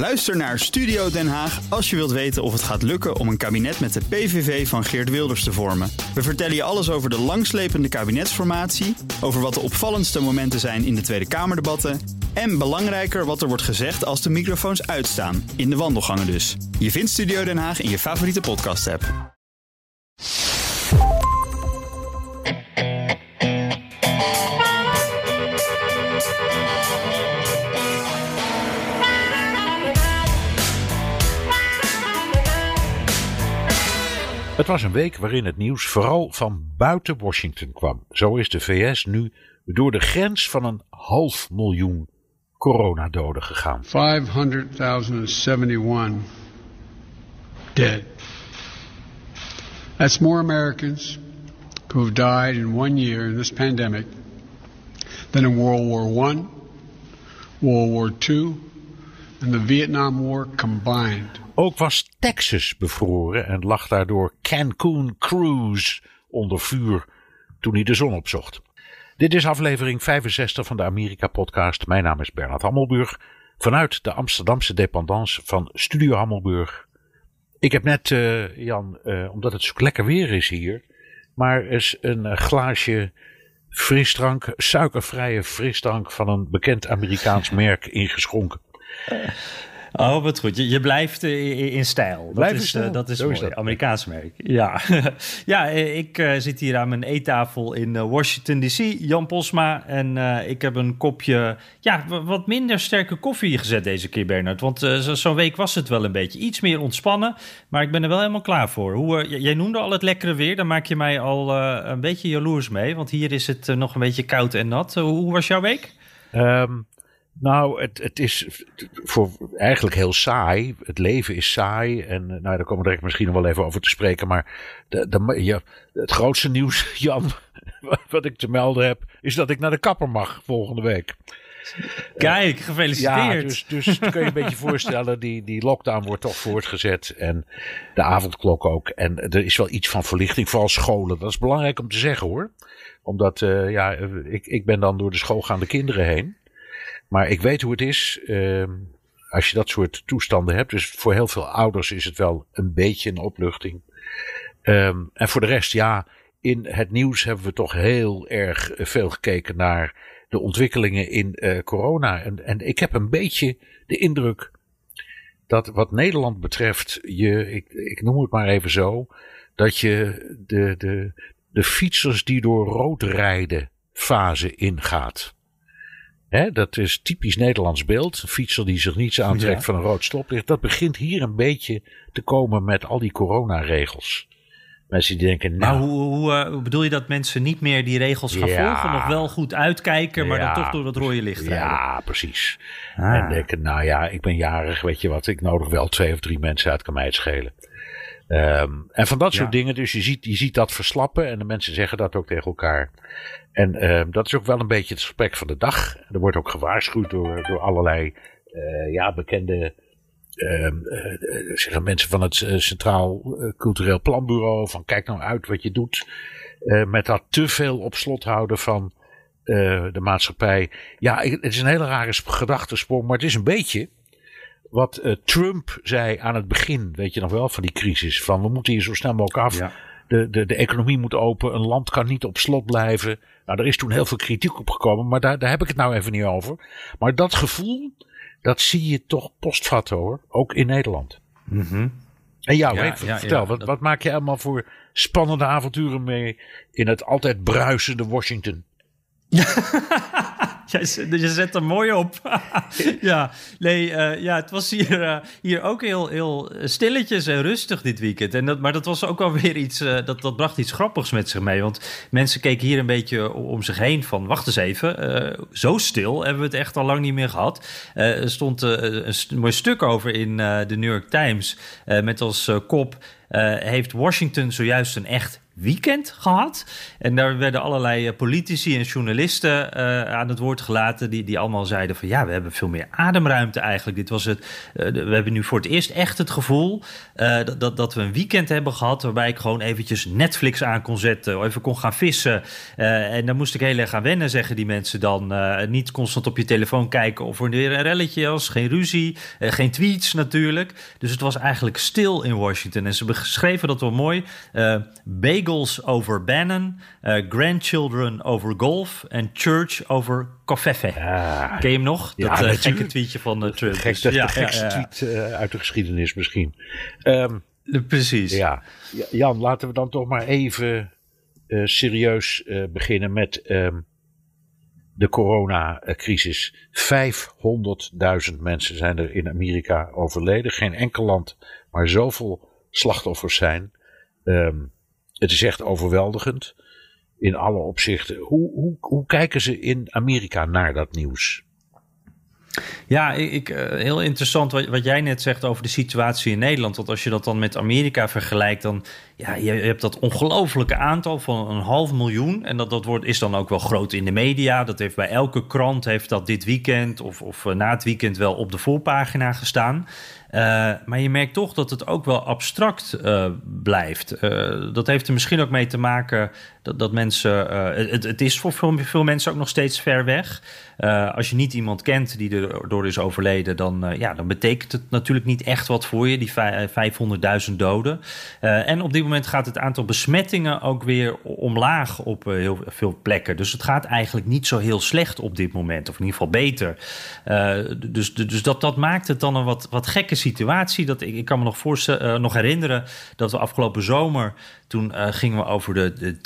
Luister naar Studio Den Haag als je wilt weten of het gaat lukken om een kabinet met de PVV van Geert Wilders te vormen. We vertellen je alles over de langslepende kabinetsformatie, over wat de opvallendste momenten zijn in de Tweede Kamerdebatten en belangrijker wat er wordt gezegd als de microfoons uitstaan, in de wandelgangen dus. Je vindt Studio Den Haag in je favoriete podcast-app. Het was een week waarin het nieuws vooral van buiten Washington kwam. Zo is de VS nu door de grens van een half miljoen coronadoden gegaan. 500,071 dead. That's more Americans who have died in one year in this pandemic than in World War I, World War II, and the Vietnam War combined. Ook was Texas bevroren en lag daardoor Cancun Cruise onder vuur toen hij de zon opzocht. Dit is aflevering 65 van de Amerika-podcast. Mijn naam is Bernard Hammelburg. Vanuit de Amsterdamse dependance van Studio Hammelburg. Ik heb net, uh, Jan, uh, omdat het zo lekker weer is hier, maar eens een glaasje frisdrank, suikervrije frisdrank van een bekend Amerikaans merk ingeschonken. Oh, wat goed. Je, je blijft uh, in stijl. Blijf dat is, stijl. Uh, dat is Zo mooi. is dat. Amerikaans merk. Ja, ja ik uh, zit hier aan mijn eettafel in Washington DC, Jan Posma. En ik heb een kopje, ja, wat minder sterke koffie gezet deze keer, Bernard. Want zo'n zo week was het wel een beetje iets meer ontspannen. Maar ik ben er wel helemaal klaar voor. Hoe, jij noemde al het lekkere weer. Daar maak je mij al een beetje jaloers mee. Want hier is het nog een beetje koud en nat. hoe was jouw week? Um... Nou, het, het is voor eigenlijk heel saai. Het leven is saai. En nou, daar komen we direct misschien nog wel even over te spreken. Maar de, de, ja, het grootste nieuws, Jan, wat ik te melden heb, is dat ik naar de kapper mag volgende week. Kijk, gefeliciteerd. Ja, dus, dus kun je een beetje voorstellen, die, die lockdown wordt toch voortgezet. En de avondklok ook. En er is wel iets van verlichting, vooral scholen. Dat is belangrijk om te zeggen hoor. Omdat, uh, ja, ik, ik ben dan door de schoolgaande kinderen heen. Maar ik weet hoe het is uh, als je dat soort toestanden hebt. Dus voor heel veel ouders is het wel een beetje een opluchting. Um, en voor de rest, ja, in het nieuws hebben we toch heel erg veel gekeken naar de ontwikkelingen in uh, corona. En, en ik heb een beetje de indruk dat wat Nederland betreft, je, ik, ik noem het maar even zo, dat je de, de, de fietsers die door rood rijden fase ingaat. Hè, dat is typisch Nederlands beeld. Een fietser die zich niets aantrekt ja. van een rood stoplicht. Dat begint hier een beetje te komen met al die coronaregels. Mensen die denken, nou... Maar hoe, hoe, uh, bedoel je dat mensen niet meer die regels gaan ja. volgen? Nog wel goed uitkijken, maar ja, dan toch door dat rode licht rijden? Ja, precies. Ah. En denken, nou ja, ik ben jarig, weet je wat. Ik nodig wel twee of drie mensen uit, kan mij het schelen. Um, en van dat soort dingen, dus je ziet, je ziet dat verslappen en de mensen zeggen dat ook tegen elkaar. En um, dat is ook wel een beetje het gesprek van de dag. Er wordt ook gewaarschuwd door, door allerlei uh, ja, bekende uh, uh, zeggen mensen van het Centraal Cultureel Planbureau. Van kijk nou uit wat je doet. met dat te veel op slot houden van de maatschappij. Ja, het is een hele rare gedachtesprong, maar het is een beetje wat uh, Trump zei aan het begin, weet je nog wel, van die crisis. Van we moeten hier zo snel mogelijk af. Ja. De, de, de economie moet open. Een land kan niet op slot blijven. Nou, er is toen heel veel kritiek op gekomen, maar daar, daar heb ik het nou even niet over. Maar dat gevoel, dat zie je toch postvatten hoor. Ook in Nederland. Mm -hmm. En jou, Ja, ja, vertel, wat, dat- wat maak je allemaal voor spannende avonturen mee in het altijd bruisende Washington? Zet- je zet er mooi op. ja, nee, eh, ja, het was hier, eh, hier ook heel, heel stilletjes en rustig dit weekend. En dat, maar dat was ook wel weer iets, eh, dat, dat bracht iets grappigs met zich mee. Want mensen keken hier een beetje om zich heen van, wacht eens even, eh, zo stil hebben we het echt al lang niet meer gehad. Eh, er stond eh, een mooi stuk over in eh, de New York Times eh, met als eh, kop... eh, heeft Washington zojuist een echt weekend gehad. En daar werden allerlei politici en journalisten aan het woord gelaten. Die, die allemaal zeiden van ja, we hebben veel meer ademruimte eigenlijk. Dit was het, we hebben nu voor het eerst echt het gevoel dat, dat, dat we een weekend hebben gehad. Waarbij ik gewoon eventjes Netflix aan kon zetten. Even kon gaan vissen. en dan moest ik heel erg gaan wennen, zeggen die mensen dan. niet constant op je telefoon kijken of er weer een relletje was. Geen ruzie, geen tweets natuurlijk. Dus het was eigenlijk stil in Washington. En ze beschreven dat wel mooi. Uh, over Bannon, uh, grandchildren over golf en church over Kofeffe. Ja. Ken je hem nog? Ja, dat uh, gekke tweetje van uh, Trump. Gek, de, ja, de gekste tweet uit de geschiedenis misschien. Um, Precies. Ja. Jan, laten we dan toch maar even serieus beginnen met... Um, de coronacrisis. 500.000 mensen zijn er in Amerika overleden. Geen enkel land maar zoveel slachtoffers zijn. Um, het is echt overweldigend in alle opzichten. Hoe, hoe, hoe kijken ze in Amerika naar dat nieuws? Ja, ik, eh, heel interessant wat, wat jij net zegt over de situatie in Nederland. Want als je dat dan met Amerika vergelijkt, dan ja, je, hebt dat ongelofelijke aantal van een half miljoen. En dat, dat wordt, is dan ook wel groot in de media. Dat heeft bij elke krant heeft dat dit weekend of, of eh, na het weekend wel op de voorpagina gestaan. Uh, maar je merkt toch dat het ook wel abstract uh, blijft. Uh, dat heeft er misschien ook mee te maken dat, dat mensen. Het, het, is voor veel, veel, mensen ook nog steeds ver weg. als je niet iemand kent die er door is overleden, dan, ja, dan betekent het natuurlijk niet echt wat voor je, die 500.000 doden. en op dit moment gaat het aantal besmettingen ook weer omlaag op heel veel plekken. Dus het gaat eigenlijk niet zo heel slecht op dit moment, of in ieder geval beter. dus dus dat, dat maakt het dan een wat, wat gekke situatie. Dat ik, ik kan me nog, nog herinneren dat we afgelopen zomer. Toen gingen we over de, de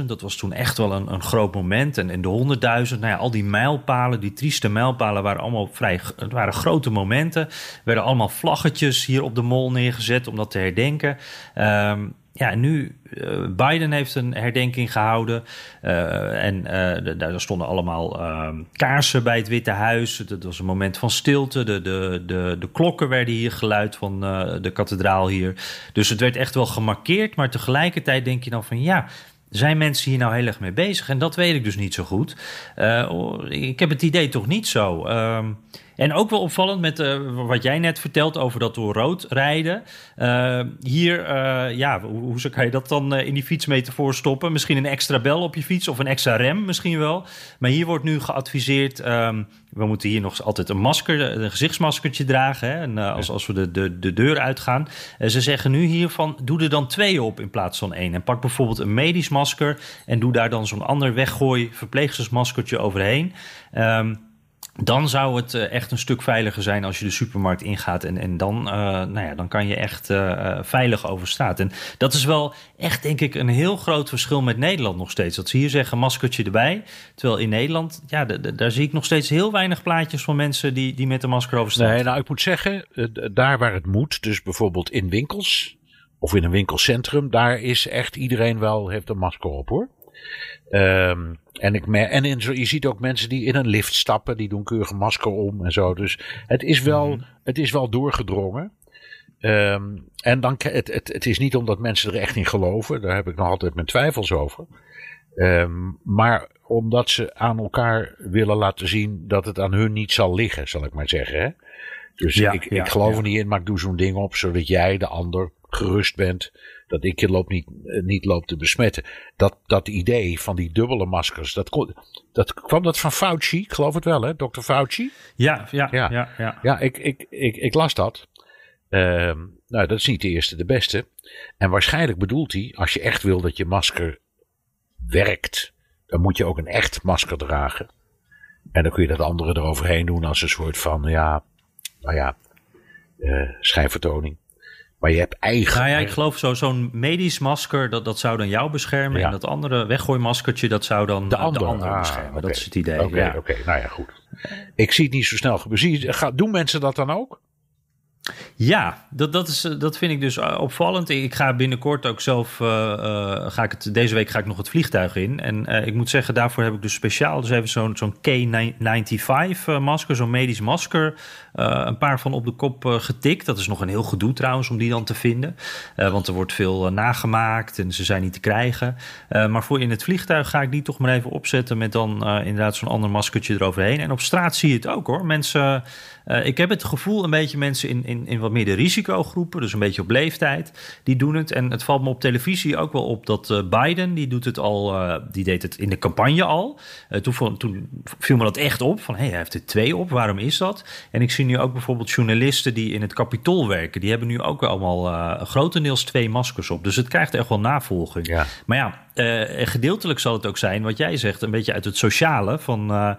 200.000. Dat was toen echt wel een, een groot moment. En, en de 100.000. Nou ja, al die mijlpalen, die trieste mijlpalen, waren allemaal vrij. Het waren grote momenten. Er werden allemaal vlaggetjes hier op de mol neergezet om dat te herdenken. Um, ja, nu, uh, Biden heeft een herdenking gehouden. Uh, en uh, daar stonden allemaal kaarsen bij het Witte Huis. Dat was een moment van stilte. De, de, de, de klokken werden hier geluid van de kathedraal hier. Dus het werd echt wel gemarkeerd. Maar tegelijkertijd denk je dan van ja, zijn mensen hier nou heel erg mee bezig? En dat weet ik dus niet zo goed. ik heb het idee toch niet zo. Uh, en ook wel opvallend met uh, wat jij net vertelt over dat door rood rijden. Uh, hier, uh, ja, hoe, hoe kan je dat dan in die fietsmetafoor stoppen? Misschien een extra bel op je fiets of een extra rem misschien wel. Maar hier wordt nu geadviseerd, um, we moeten hier nog altijd een masker, een gezichtsmaskertje dragen. Hè? En, als, als we de, de, de deur uitgaan. ze zeggen nu hiervan, doe er dan twee op in plaats van één. En pak bijvoorbeeld een medisch masker en doe daar dan zo'n ander weggooi verpleegstersmaskertje overheen. Um, dan zou het eh, echt een stuk veiliger zijn als je de supermarkt ingaat. En, en dan, uh, nou ja, dan kan je echt uh, veilig over straat. En dat is wel echt, denk ik, een heel groot verschil met Nederland nog steeds. Dat ze hier zeggen, maskertje erbij. Terwijl in Nederland, ja, daar zie ik nog steeds heel weinig plaatjes van mensen die, die met een masker over straat. Nee, nou, ik moet zeggen, daar waar het moet, dus bijvoorbeeld in winkels of in een winkelcentrum, daar is echt iedereen wel, heeft een masker op hoor. Um, en ik en in, je ziet ook mensen die in een lift stappen, die doen keurig masker om en zo. Dus het is wel, mm -hmm. het is wel doorgedrongen. Um, en dan, het, het, het is niet omdat mensen er echt in geloven, daar heb ik nog altijd mijn twijfels over. Um, maar omdat ze aan elkaar willen laten zien dat het aan hun niet zal liggen, zal ik maar zeggen. Hè? Dus ja, ik, ja, ik geloof er niet in, maar ik doe zo'n ding op, zodat jij, de ander, gerust bent dat ik je loop niet, uh, niet loop te besmetten. Dat, dat idee van die dubbele maskers, dat, kon, dat kwam dat van Fauci, ik geloof het wel hè, dokter Fauci? Ja, ja, ja. Ja, ja. ja ik, ik, ik, ik las dat. Uh, nou, dat is niet de eerste de beste. En waarschijnlijk bedoelt hij, als je echt wil dat je masker werkt, dan moet je ook een echt masker dragen. En dan kun je dat andere eroverheen doen als een soort van, ja, nou ja, uh, schijnvertoning. Maar je hebt eigen. Nou ja, ik geloof zo, zo'n medisch masker, dat, dat zou dan jou beschermen. Ja. En dat andere weggooimaskertje, dat zou dan de, ander, de ander ah, beschermen. Okay. Dat is het idee. Oké, ja. oké. Nou ja, goed. Ik zie het niet zo snel gebeuren. Doen mensen dat dan ook? Ja, dat, dat, is, dat vind ik dus opvallend. Ik ga binnenkort ook zelf, ga ik het, deze week ga ik nog het vliegtuig in. En ik moet zeggen, daarvoor heb ik dus speciaal dus even zo'n zo'n K95-masker, zo'n medisch masker een paar van op de kop getikt. Dat is nog een heel gedoe trouwens om die dan te vinden. Want er wordt veel nagemaakt en ze zijn niet te krijgen. maar voor in het vliegtuig ga ik die toch maar even opzetten met dan inderdaad zo'n ander maskertje eroverheen. En op straat zie je het ook hoor. Mensen, ik heb het gevoel een beetje mensen in, in, in wat meer de risicogroepen, dus een beetje op leeftijd, die doen het. En het valt me op televisie ook wel op dat Biden, die doet het al, die deed het in de campagne al. toen, toen viel me dat echt op, van hé, hey, hij heeft er twee op, waarom is dat? En ik zie nu ook bijvoorbeeld journalisten die in het kapitool werken. Die hebben nu ook allemaal grotendeels twee maskers op. Dus het krijgt echt wel navolging. Ja. Maar ja, uh, gedeeltelijk zal het ook zijn wat jij zegt, een beetje uit het sociale. Van uh,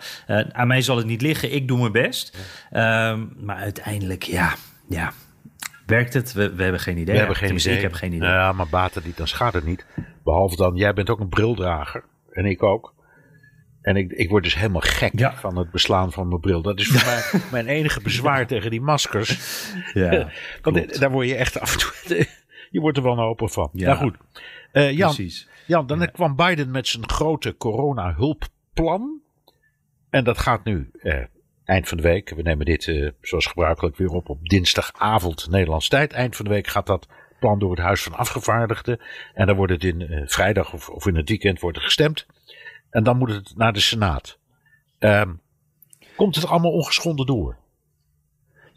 aan mij zal het niet liggen, ik doe mijn best. Ehm, maar uiteindelijk, ja, ja. Werkt het? We, we hebben geen idee. We hebben geen idee. Ik heb geen idee. Ja, maar baat het niet, dan schaadt het niet. Behalve dan, jij bent ook een brildrager. En ik ook. En ik, ik word dus helemaal gek van het beslaan van mijn bril. Dat is voor mij mijn enige bezwaar tegen die maskers. Ja, Want daar word je echt af en toe... Je wordt er wel een open van. Ja, nou goed. Uh, Jan, Precies. Jan, dan kwam Biden met zijn grote corona-hulpplan. En dat gaat nu eh, eind van de week. We nemen dit uh, zoals gebruikelijk weer op op dinsdagavond Nederlands tijd. Eind van de week gaat dat plan door het Huis van Afgevaardigden. En dan wordt het in vrijdag of, of in het weekend wordt er gestemd. En dan moet het naar de Senaat. Um, komt het allemaal ongeschonden door?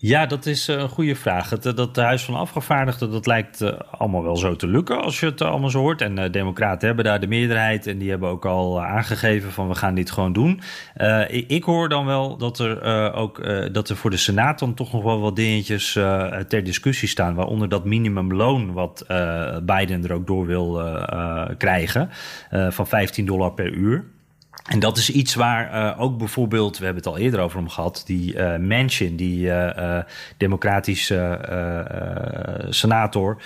Ja, dat is eh, een goede vraag. Het, eh, dat Huis van Afgevaardigden, dat lijkt uh, allemaal wel zo te lukken als je het allemaal zo hoort. En uh, democraten hebben daar de meerderheid en die hebben ook al aangegeven van we gaan dit gewoon doen. Ik, ik, hoor dan wel dat er ook dat er voor de Senaat dan toch nog wel wat dingetjes ter discussie staan. Waaronder dat minimumloon wat Biden er ook door wil krijgen van 15 dollar per uur. En dat is iets waar uh, ook bijvoorbeeld, we hebben het al eerder over hem gehad, die uh, Manchin, die uh, democratische senator,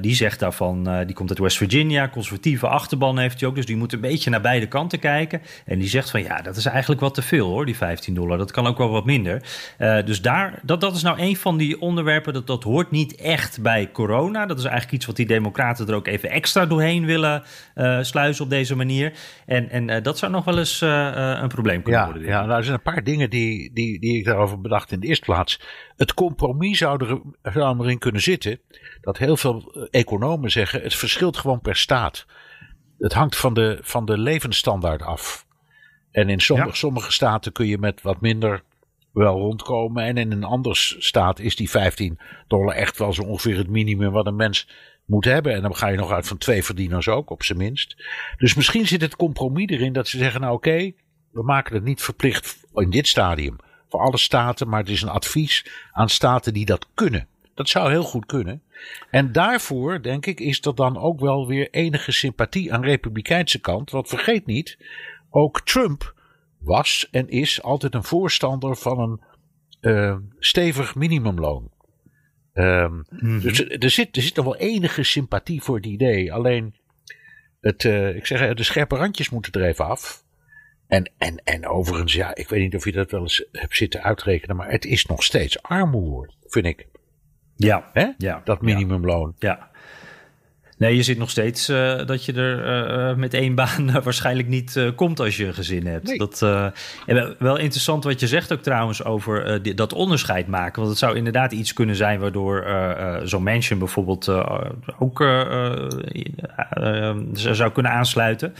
die zegt daarvan, die komt uit West Virginia, conservatieve achterban heeft hij ook, dus die moet een beetje naar beide kanten kijken. En die zegt van ja, dat is eigenlijk wat te veel hoor, die 15 dollar, dat kan ook wel wat minder. dus daar, dat, dat is nou een van die onderwerpen, dat, dat hoort niet echt bij corona. Dat is eigenlijk iets wat die democraten er ook even extra doorheen willen sluizen op deze manier. En, en dat zou nog wel eens uh, een probleem kunnen ja, worden. Ja, nou, er zijn een paar dingen die, die, die ik daarover bedacht in de eerste plaats. Het compromis zou, er, zou erin kunnen zitten dat heel veel eh, economen zeggen: het verschilt gewoon per staat. Het hangt van de, van de levensstandaard af. En in sommige, sommige staten kun je met wat minder wel rondkomen. En in een andere staat is die 15 dollar echt wel zo ongeveer het minimum wat een mens moet hebben. En dan ga je nog uit van twee verdieners ook, op zijn minst. Dus misschien zit het compromis erin dat ze zeggen: Nou, oké, we maken het niet verplicht in dit stadium voor alle staten, maar het is een advies aan staten die dat kunnen. Dat zou heel goed kunnen. En daarvoor, denk ik, is er dan ook wel weer enige sympathie aan de Republikeinse kant. Want vergeet niet, ook Trump was en is altijd een voorstander van een uh, stevig minimumloon. Um, Dus er zit, er zit nog wel enige sympathie voor het idee. Alleen, het, uh, ik zeg, de scherpe randjes moeten er even af. En, en, en overigens, ja, ik weet niet of je dat wel eens hebt zitten uitrekenen, maar het is nog steeds armoede, vind ik. Ja. Hè? ja dat minimumloon. Ja. Nee, je zit nog steeds uh, dat je er uh, met één baan waarschijnlijk niet komt als je een gezin hebt. Nee. Dat, wel interessant wat je zegt ook trouwens over die, dat onderscheid maken. Want het zou inderdaad iets kunnen zijn waardoor zo'n mansion bijvoorbeeld ook zou kunnen aansluiten.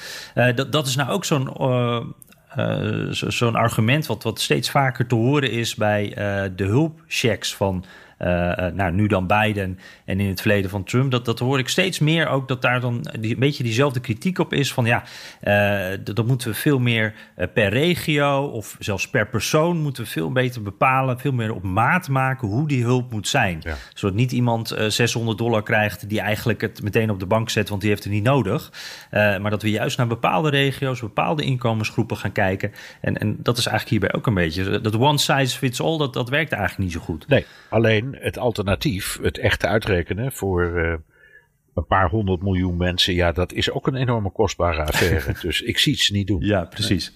dat, dat is nou ook zo'n zo'n argument wat, wat steeds vaker te horen is bij de hulpchecks van nou, nu dan Biden en in het verleden van Trump. Dat, dat hoor ik steeds meer ook dat daar dan die, een beetje diezelfde kritiek op is. Van ja, uh, dat moeten we veel meer per regio of zelfs per persoon moeten we veel beter bepalen. Veel meer op maat maken hoe die hulp moet zijn. Zodat niet iemand 600 dollar krijgt die eigenlijk het meteen op de bank zet, want die heeft het niet nodig. maar dat we juist naar bepaalde regio's, bepaalde inkomensgroepen gaan kijken. En, en dat is eigenlijk hierbij ook een beetje. Dat one size fits all, dat, dat werkt eigenlijk niet zo goed. Nee, alleen het alternatief, het echte uitrekenen voor uh, een paar honderd miljoen mensen, ja, dat is ook een enorme kostbare affaire. dus ik zie het niet doen. Ja, precies.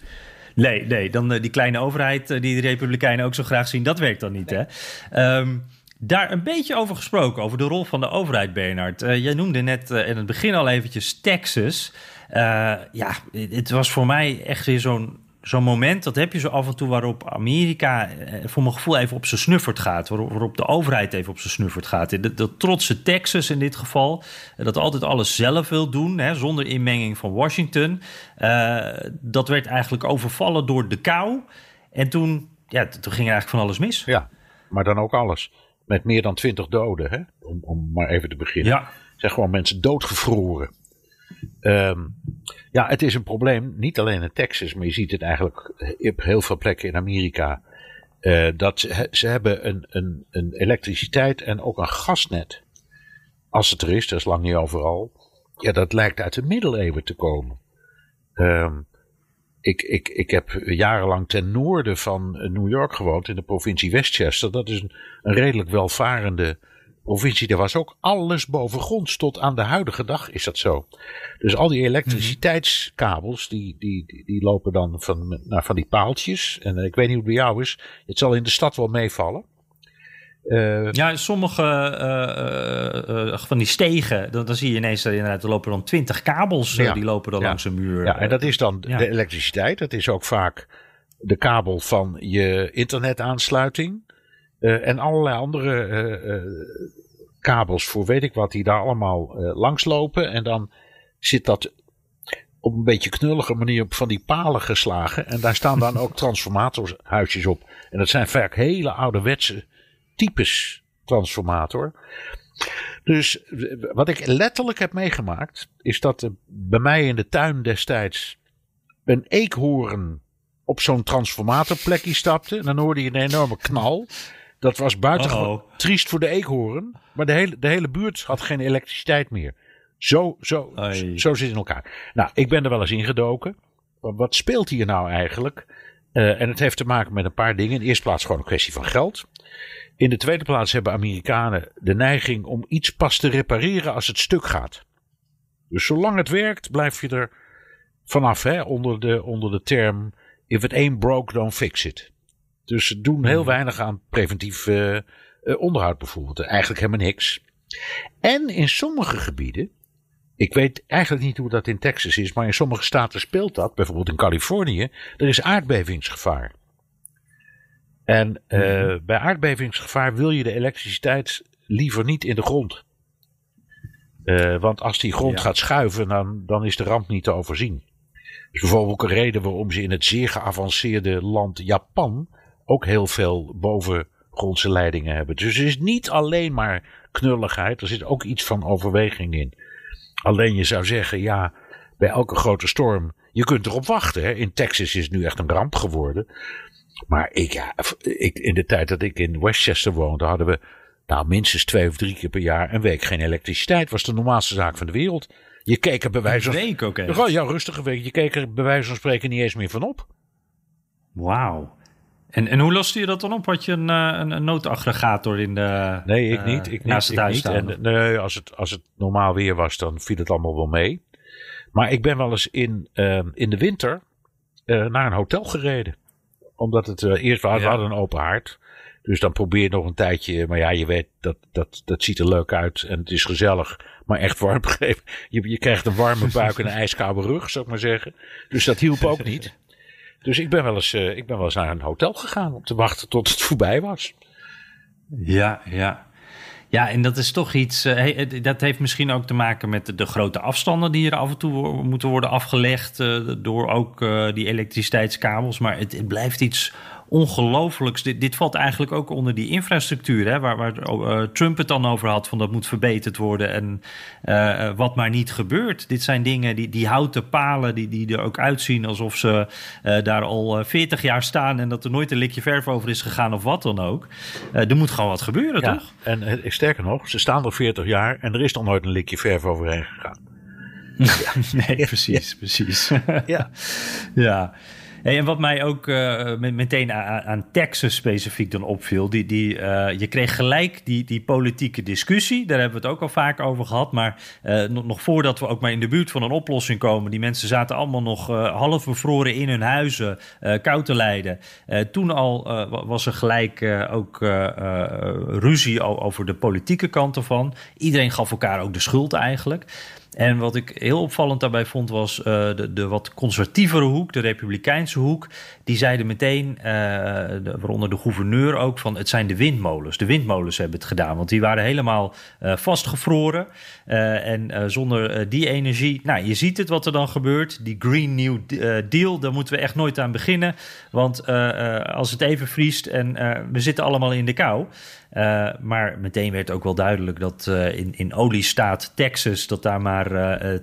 Nee, nee, dan uh, die kleine overheid uh, die de Republikeinen ook zo graag zien, dat werkt dan niet. Hè? Um, Daar een beetje over gesproken, over de rol van de overheid, Bernard. Jij noemde net in het begin al eventjes Texas. ja, het was voor mij echt weer zo'n zo'n moment, dat heb je zo af en toe waarop Amerika eh, voor mijn gevoel even op zijn snuffert gaat. Waarop de overheid even op zijn snuffert gaat. Dat, dat trotse Texas in dit geval, eh, dat altijd alles zelf wil doen, hè, zonder inmenging van Washington. Uh, dat werd eigenlijk overvallen door de kou. En toen, ja, toen ging er eigenlijk van alles mis. Ja, maar dan ook alles. Met meer dan twintig doden, hè? Om, om maar even te beginnen. Ja. Zijn gewoon mensen doodgevroren. Um, ja, het is een probleem, niet alleen in Texas, maar je ziet het eigenlijk op heel veel plekken in Amerika. Uh, dat ze, ze hebben een, een, een elektriciteit en ook een gasnet. Als het er is, dat is lang niet overal. Ja, dat lijkt uit de middeleeuwen te komen. Um, ik, ik, ik heb jarenlang ten noorden van New York gewoond, in de provincie Westchester. Dat is een redelijk welvarende provincie, daar was ook alles boven Tot aan de huidige dag is dat zo. Dus al die elektriciteitskabels, die, die, die, die lopen dan van, nou, van die paaltjes. En ik weet niet hoe het bij jou is. Het zal in de stad wel meevallen. Uh, ja, sommige uh, uh, van die stegen, dan, dan, zie je ineens dat inderdaad, er lopen dan twintig kabels, die lopen dan langs een muur. Ja, en dat is dan de elektriciteit. Dat is ook vaak de kabel van je internetaansluiting. Uh, en allerlei andere uh, uh, kabels voor weet ik wat, die daar allemaal langslopen. En dan zit dat op een beetje knullige manier op van die palen geslagen. En daar staan dan ook transformatorhuisjes op. En dat zijn vaak hele ouderwetse types transformator. Dus wat ik letterlijk heb meegemaakt, is dat er bij mij in de tuin destijds een eekhoorn op zo'n transformatorplekje stapte. En dan hoorde je een enorme knal. Dat was buitengewoon triest voor de eekhoorn. Maar de hele, de hele buurt had geen elektriciteit meer. Zo, zo, zo zit het in elkaar. Nou, ik ben er wel eens ingedoken. Wat speelt hier nou eigenlijk? Uh, en het heeft te maken met een paar dingen. In de eerste plaats gewoon een kwestie van geld. In de tweede plaats hebben Amerikanen de neiging om iets pas te repareren als het stuk gaat. Dus zolang het werkt, blijf je er vanaf, hè, onder, de, onder de term: if it ain't broke, don't fix it. Dus ze doen heel mhm. weinig aan preventief uh, onderhoud bijvoorbeeld. Eigenlijk helemaal niks. En in sommige gebieden, ik weet eigenlijk niet hoe dat in Texas is, maar in sommige staten speelt dat. Bijvoorbeeld in Californië, er is aardbevingsgevaar. En uh, mm bij aardbevingsgevaar wil je de elektriciteit liever niet in de grond. Uh, want als die grond gaat schuiven, dan, dan is de ramp niet te overzien. Dus bijvoorbeeld ook een reden waarom ze in het zeer geavanceerde land Japan ook heel veel bovengrondse leidingen hebben. Dus het is niet alleen maar knulligheid, er zit ook iets van overweging in. Alleen je zou zeggen, ja, bij elke grote storm, je kunt erop wachten. Hè? In Texas is het nu echt een ramp geworden. Maar ik, ja, ik, in de tijd dat ik in Westchester woonde, hadden we nou, minstens twee of drie keer per jaar een week geen elektriciteit. was de normaalste zaak van de wereld. Je keek er bij wijze van... Een week ook echt? Ja, rustige week. Je keek er bij wijze van spreken niet eens meer van op. Wauw. En, en hoe loste je dat dan op? Had je een, eh, een, een noodaggregator in de. Nee, ik niet. Ik niet, niet. En, nee, als het, als het normaal weer was, dan viel het allemaal wel mee. Maar ik ben wel eens in, uh, in de winter uh, naar een hotel gereden. Omdat het eerst, we hadden een open haard. Dus dan probeer je nog een tijdje. Maar ja, je weet, dat, dat, dat ziet er leuk uit. En het is gezellig. Maar echt warm gegeven. Je, je krijgt een warme buik en een ijskoude rug, zou ik maar zeggen. Dus dat hielp ook niet. Dus ik ben, wel eens, uh, ik ben wel eens naar een hotel gegaan om te wachten tot het voorbij was. Ja, ja. Ja, en dat is toch iets. Uh, dat heeft misschien ook te maken met de, de, grote afstanden die er af en toe moeten worden afgelegd. Uh, door ook die elektriciteitskabels. Maar het, het blijft iets ongelooflijks. Dit, dit valt eigenlijk ook onder die infrastructuur, hè, waar, waar uh, Trump het dan over had, van dat moet verbeterd worden en uh, wat maar niet gebeurt. Dit zijn dingen, die, die houten palen, die, die er ook uitzien alsof ze uh, daar al 40 jaar staan en dat er nooit een likje verf over is gegaan of wat dan ook. er moet gewoon wat gebeuren, ja, toch? En sterker nog, ze staan er 40 jaar en er is nog nooit een likje verf overheen gegaan. nee, precies, precies. ja. ja. En wat mij ook uh, meteen aan, Texas specifiek dan opviel, die, die, uh, je kreeg gelijk die, die politieke discussie. Daar hebben we het ook al vaak over gehad. Maar uh, nog voordat we ook maar in de buurt van een oplossing komen, die mensen zaten allemaal nog half bevroren in hun huizen, koud te lijden. toen al was er gelijk ook ruzie over de politieke kant ervan. Iedereen gaf elkaar ook de schuld eigenlijk. En wat ik heel opvallend daarbij vond was uh, de, de wat conservatievere hoek, de republikeinse hoek. Die zeiden meteen, de, waaronder de gouverneur ook, van het zijn de windmolens. De windmolens hebben het gedaan, want die waren helemaal uh, vastgevroren. en zonder die energie, nou je ziet het wat er dan gebeurt. Die Green New Deal, daar moeten we echt nooit aan beginnen. Want als het even vriest en we zitten allemaal in de kou. Maar meteen werd ook wel duidelijk dat uh, in, in oliestaat Texas... dat daar maar uh,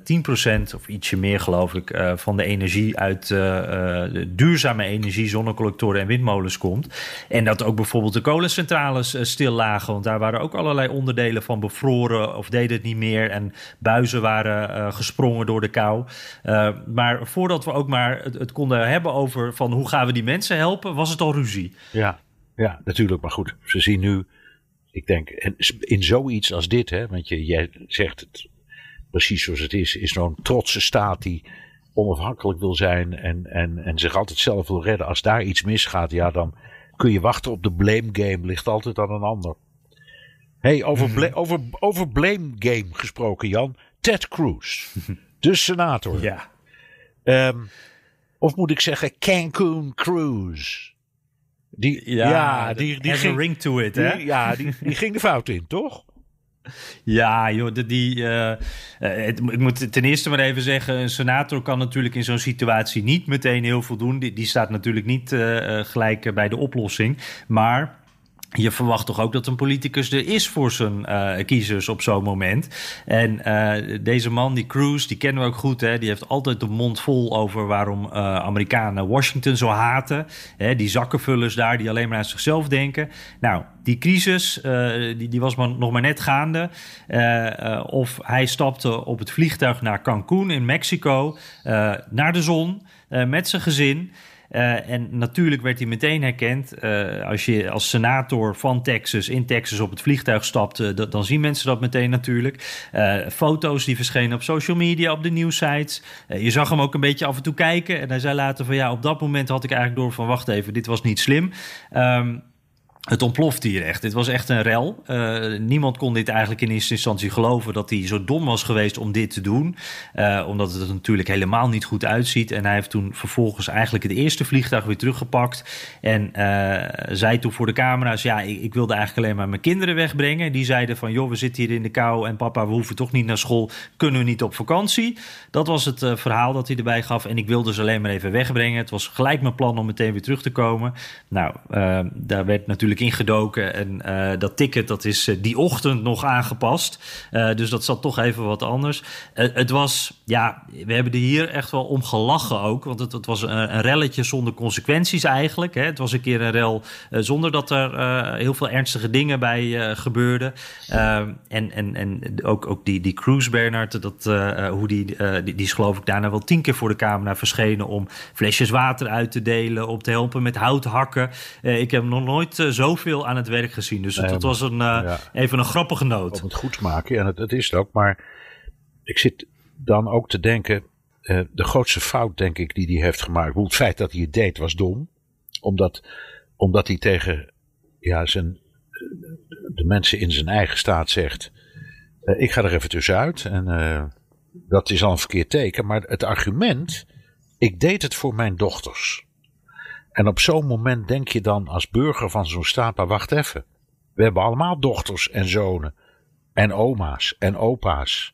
10% of ietsje meer, geloof ik... van de energie uit duurzame energie, zonnecollectoren en windmolens komt. En dat ook bijvoorbeeld de kolencentrales stil lagen... want daar waren ook allerlei onderdelen van bevroren... of deden het niet meer en buizen waren gesprongen door de kou. maar voordat we ook maar het, het konden hebben over... van hoe gaan we die mensen helpen, was het al ruzie. Ja, ja, natuurlijk. Maar goed, ze zien nu ik denk, en in zoiets als dit, hè, want je, jij zegt het precies zoals het is, is zo'n trotse staat die onafhankelijk wil zijn en, en, en zich altijd zelf wil redden. Als daar iets misgaat, ja, dan kun je wachten op de blame game, ligt altijd aan een ander. hey, over, mhm. over, over blame game gesproken, Jan. Ted Cruz, de senator. Ja. Um, of moet ik zeggen Cancun Cruise. Die, ja, die, die ging, ring to it, hè? ja, die, die ging de fout in, toch? Ja, joh, die, uh, het, ik moet ten eerste maar even zeggen: een senator kan natuurlijk in zo'n situatie niet meteen heel veel doen. Die, staat natuurlijk niet uh, gelijk bij de oplossing. Maar je verwacht toch ook dat een politicus er is voor zijn uh, kiezers op zo'n moment. En uh, deze man, die Cruz, die kennen we ook goed. Hè? Die heeft altijd de mond vol over waarom uh, Amerikanen Washington zo haten. Hè? Die zakkenvullers daar die alleen maar aan zichzelf denken. Nou, die crisis, die, die was maar, nog maar net gaande. of hij stapte op het vliegtuig naar Cancún in Mexico, naar de zon, met zijn gezin. Uh, en natuurlijk werd hij meteen herkend. Uh, als je als senator van Texas in Texas op het vliegtuig stapt, dan zien mensen dat meteen natuurlijk. foto's die verschenen op social media, op de nieuwsites. je zag hem ook een beetje af en toe kijken. En hij zei later van ja, op dat moment had ik eigenlijk door van wacht even, dit was niet slim. Um, het ontploft hier echt. Dit was echt een rel. Uh, niemand kon dit eigenlijk in eerste instantie geloven dat hij zo dom was geweest om dit te doen. Uh, omdat het er natuurlijk helemaal niet goed uitziet. En hij heeft toen vervolgens eigenlijk het eerste vliegtuig weer teruggepakt. En uh, zei toen voor de camera's: Ja, ik, ik, wilde eigenlijk alleen maar mijn kinderen wegbrengen. Die zeiden van: Joh, we zitten hier in de kou en papa, we hoeven toch niet naar school. Kunnen we niet op vakantie? Dat was het verhaal dat hij erbij gaf. En ik wilde ze alleen maar even wegbrengen. Het was gelijk mijn plan om meteen weer terug te komen. Nou, daar werd natuurlijk ingedoken. En uh, dat ticket dat is uh, die ochtend nog aangepast. Uh, dus dat zat toch even wat anders. het was, ja, we hebben er hier echt wel om gelachen ook. Want het, het was een, een, relletje zonder consequenties eigenlijk. Hè. Het was een keer een rel zonder dat er heel veel ernstige dingen bij gebeurden. en en, en ook, ook die, die Cruise Bernard, dat, hoe die, die, die is geloof ik daarna wel tien keer voor de camera verschenen om flesjes water uit te delen, om te helpen met hout hakken. ik heb nog nooit zo zoveel aan het werk gezien. Dus het, was een, uh, even een grappige noot. Om het goed te maken, en het, het, is het ook. Maar ik zit dan ook te denken, uh, de grootste fout denk ik die hij heeft gemaakt. Het feit dat hij het deed was dom. Omdat, omdat hij tegen ja, zijn, de mensen in zijn eigen staat zegt, uh, ik ga er even tussenuit. En dat is al een verkeerd teken. Maar het argument, ik deed het voor mijn dochters. En op zo'n moment denk je dan als burger van zo'n staat, maar wacht even. We hebben allemaal dochters en zonen. En oma's en opa's.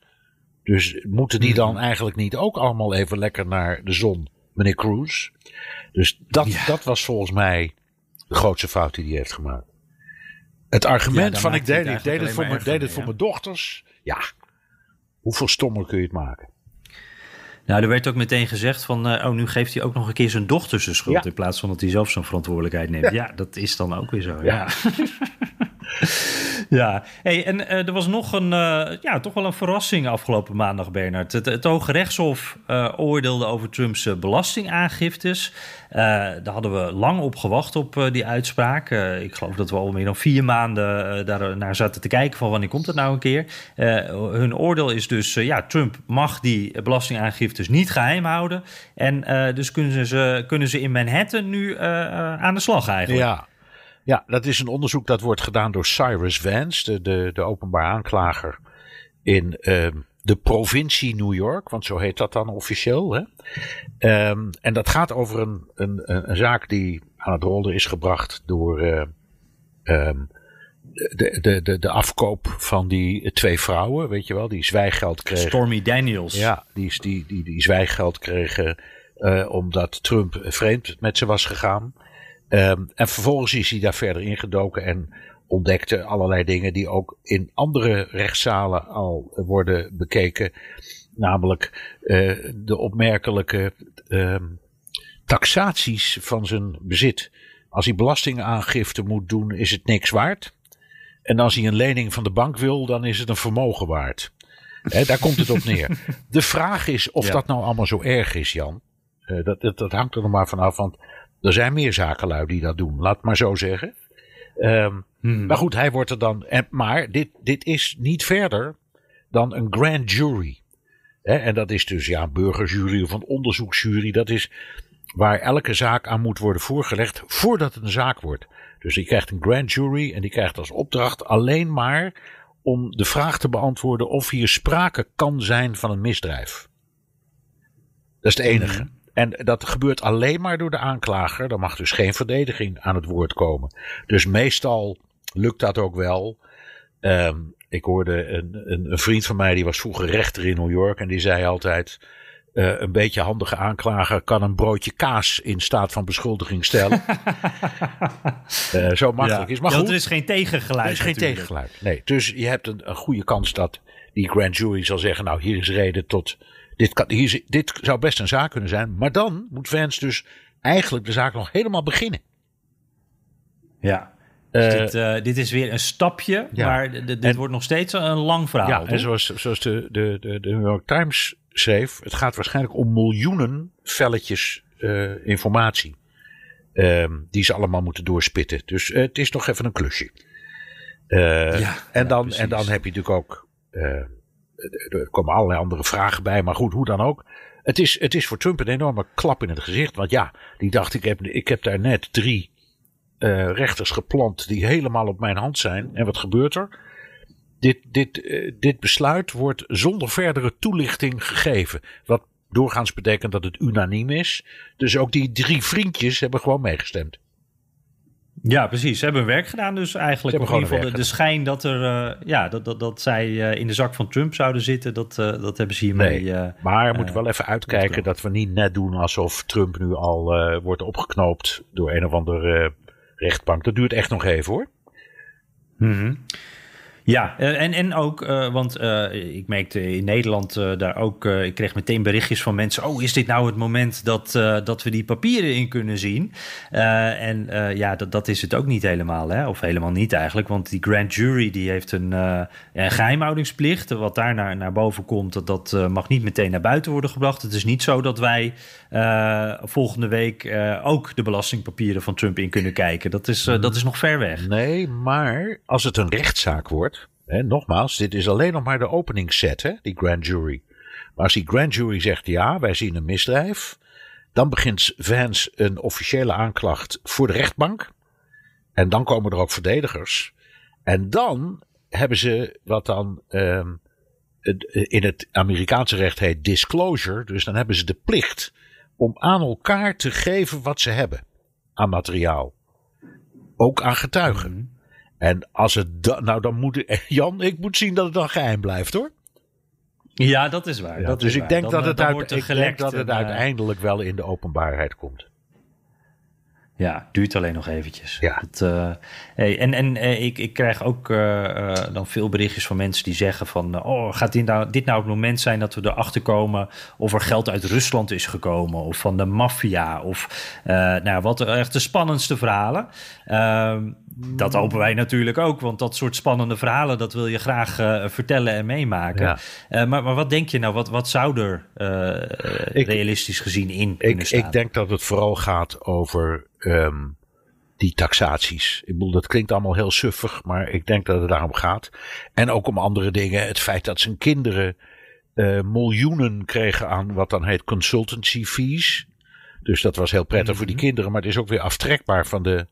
Dus moeten die dan mhm. eigenlijk niet ook allemaal even lekker naar de zon, meneer Cruz? Dus dat, dat was volgens mij de grootste fout die hij heeft gemaakt. Het argument van ik deed, ik deed het, voor, mijn, deed het voor mijn dochters. Ja, hoeveel stommer kun je het maken? Nou, er werd ook meteen gezegd van, uh, oh, nu geeft hij ook nog een keer zijn dochters de schuld in plaats van dat hij zelf zijn verantwoordelijkheid neemt. Ja. dat is dan ook weer zo. Ja. Ja, hey, en uh, er was nog een, uh, ja, toch wel een verrassing afgelopen maandag, Bernard. Het, Hoge Rechtshof uh, oordeelde over Trumps belastingaangiftes. daar hadden we lang op gewacht op die uitspraak. ik geloof dat we al meer dan vier maanden daar naar zaten te kijken van wanneer komt het nou een keer. hun oordeel is dus, ja, Trump mag die belastingaangiftes niet geheim houden. En dus kunnen ze, kunnen ze in Manhattan nu aan de slag eigenlijk. Ja. Ja, dat is een onderzoek dat wordt gedaan door Cyrus Vance, de, de, de openbaar aanklager in uh, de provincie New York, want zo heet dat dan officieel. Hè? Um, en dat gaat over een, een, een, zaak die aan het rollen is gebracht door uh, um, de, de, de, de afkoop van die twee vrouwen, weet je wel, die zwijggeld kregen. Stormy Daniels. Ja, die, die, die, die zwijggeld kregen uh, omdat Trump vreemd met ze was gegaan. Um, en vervolgens is hij daar verder ingedoken en ontdekte allerlei dingen die ook in andere rechtszalen al worden bekeken. Namelijk uh, de opmerkelijke uh, taxaties van zijn bezit. Als hij belastingaangifte moet doen, is het niks waard. En als hij een lening van de bank wil, dan is het een vermogen waard. He, daar komt het op neer. De vraag is of ja. dat nou allemaal zo erg is, Jan. Uh, dat, dat, dat, hangt er nog maar vanaf. Want er zijn meer zakenlui die dat doen, laat maar zo zeggen. Um, hmm. Maar goed, hij wordt er dan. En, maar dit, dit is niet verder dan een grand jury. He, en dat is dus ja, een burgerjury of een onderzoeksjury. Dat is waar elke zaak aan moet worden voorgelegd voordat het een zaak wordt. Dus die krijgt een grand jury en die krijgt als opdracht alleen maar om de vraag te beantwoorden of hier sprake kan zijn van een misdrijf. Dat is het enige. Hmm. En dat gebeurt alleen maar door de aanklager. Er mag dus geen verdediging aan het woord komen. Dus meestal lukt dat ook wel. Um, ik hoorde een, een, een, vriend van mij, die was vroeger rechter in New York. En die zei altijd: uh, Een beetje handige aanklager kan een broodje kaas in staat van beschuldiging stellen. uh, zo makkelijk ja. is. Maar ja, goed, er is geen tegengeluid. Er is geen tegengeluid. Nee. Dus je hebt een, een goede kans dat die grand jury zal zeggen: Nou, hier is reden tot dit, kan, hier, dit zou best een zaak kunnen zijn. Maar dan moet Vance dus eigenlijk de zaak nog helemaal beginnen. Ja. Dus uh, dit, uh, dit, is weer een stapje, ja. maar dit en, wordt nog steeds een lang verhaal. Ja, en zoals, zoals de, de, de, de, New York Times schreef, het gaat waarschijnlijk om miljoenen velletjes uh, informatie. die ze allemaal moeten doorspitten. Dus het is nog even een klusje. ja, en, dan, ja, en dan heb je natuurlijk ook er komen allerlei andere vragen bij, maar goed, hoe dan ook. Het is, het is voor Trump een enorme klap in het gezicht. Want ja, die dacht, ik heb, ik heb daar net drie uh, rechters geplant die helemaal op mijn hand zijn. En wat gebeurt er? Dit, dit, uh, dit besluit wordt zonder verdere toelichting gegeven. Wat doorgaans betekent dat het unaniem is. Dus ook die drie vriendjes hebben gewoon meegestemd. Ja, precies. Ze hebben hun werk gedaan dus eigenlijk. in ieder geval de, de, schijn dat, er, uh, ja, dat, dat, dat zij uh, in de zak van Trump zouden zitten, dat, uh, dat hebben ze hiermee... Nee, maar we moeten wel even uitkijken dat we niet net doen alsof Trump nu al wordt opgeknoopt door een of andere rechtbank. Dat duurt echt nog even hoor. Mm -hmm. Ja, en, en ook, uh, want uh, ik merkte in Nederland daar ook, ik kreeg meteen berichtjes van mensen. Oh, is dit nou het moment dat, dat we die papieren in kunnen zien? en ja, dat, dat is het ook niet helemaal, hè? of helemaal niet eigenlijk. Want die grand jury die heeft een, een geheimhoudingsplicht. Wat daar naar, naar boven komt, dat, dat mag niet meteen naar buiten worden gebracht. Het is niet zo dat wij volgende week ook de belastingpapieren van Trump in kunnen kijken. Dat is, dat is nog ver weg. Nee, maar als het een rechtszaak wordt. Hè, nogmaals, dit is alleen nog maar de openingsset, hè, die grand jury. Maar als die grand jury zegt ja, wij zien een misdrijf, dan begint Vance een officiële aanklacht voor de rechtbank. En dan komen er ook verdedigers. En dan hebben ze wat dan uh, in het Amerikaanse recht heet disclosure. Dus dan hebben ze de plicht om aan elkaar te geven wat ze hebben aan materiaal. Ook aan getuigen. Mm -hmm. En als het da nou dan moet Jan, ik moet zien dat het dan geheim blijft hoor. Ja, dat is waar. Ja, dat dus is ik waar. denk dan, dat het, dan uit, ik denk dat het en, uiteindelijk wel in de openbaarheid komt. Ja, duurt alleen nog eventjes. Ja. Dat, uh, hey, en en uh, ik, ik krijg ook uh, dan veel berichtjes van mensen die zeggen van... oh, gaat dit nou, dit nou het moment zijn dat we erachter komen... of er geld uit Rusland is gekomen of van de maffia... of nou, wat echt de spannendste verhalen. Ehm, dat hopen wij natuurlijk ook, want dat soort spannende verhalen, dat wil je graag vertellen en meemaken. Ja. Maar, maar wat denk je nou, wat, wat zou er ik, realistisch gezien in ik, Ik denk dat het vooral gaat over um, die taxaties. Ik bedoel, dat klinkt allemaal heel suffig, maar ik denk dat het daarom gaat. En ook om andere dingen. Het feit dat zijn kinderen miljoenen kregen aan wat dan heet consultancy fees. Dus dat was heel prettig voor die mhm. kinderen, maar het is ook weer aftrekbaar van de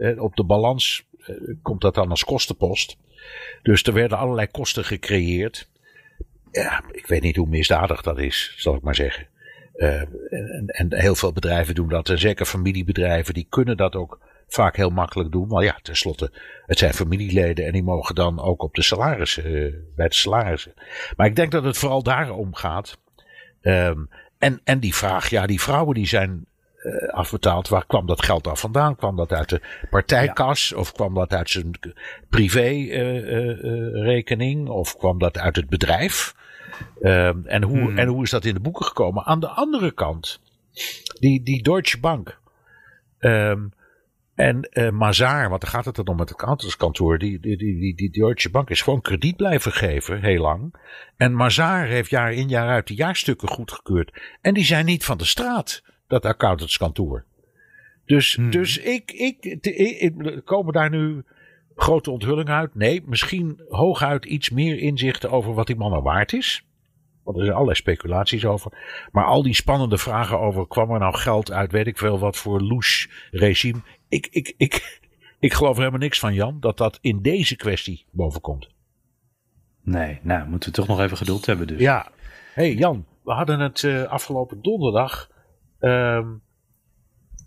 eh, op de balans eh, komt dat dan als kostenpost. Dus er werden allerlei kosten gecreëerd. Ja, ik weet niet hoe misdadig dat is, zal ik maar zeggen. Uh, en, en, heel veel bedrijven doen dat. En zeker familiebedrijven, die kunnen dat ook vaak heel makkelijk doen. Maar ja, tenslotte, het zijn familieleden en die mogen dan ook op de salarissen, bij de salarissen. Maar ik denk dat het vooral daarom gaat. Um, en, en die vraag, ja, die vrouwen die zijn uh, afbetaald. Waar kwam dat geld dan vandaan? Kwam dat uit de partijkas? Of kwam dat uit zijn privérekening? Uh, of kwam dat uit het bedrijf? Ehm, en, hoe, hmm. en hoe is dat in de boeken gekomen? Aan de andere kant, die, die Deutsche Bank. Um, en uh, Mazaar, want daar gaat het dan om met het accountantskantoor. Die, die, die, die, die Deutsche Bank is gewoon krediet blijven geven, heel lang. En Mazaar heeft jaar in jaar uit de jaarstukken goedgekeurd. En die zijn niet van de straat dat accountantskantoor. Dus, hmm. dus ik, ik, ik, komen daar nu grote onthullingen uit? Nee, misschien hooguit iets meer inzichten over wat die man nou waard is. Want er zijn allerlei speculaties over. Maar al die spannende vragen over kwam er nou geld uit, weet ik veel wat voor louche regime. Ik, ik, ik, ik geloof er helemaal niks van, Jan, dat dat in deze kwestie bovenkomt. Nee, nou moeten we toch nog even geduld hebben dus. Ja. hey Jan, we hadden het uh, afgelopen donderdag Um,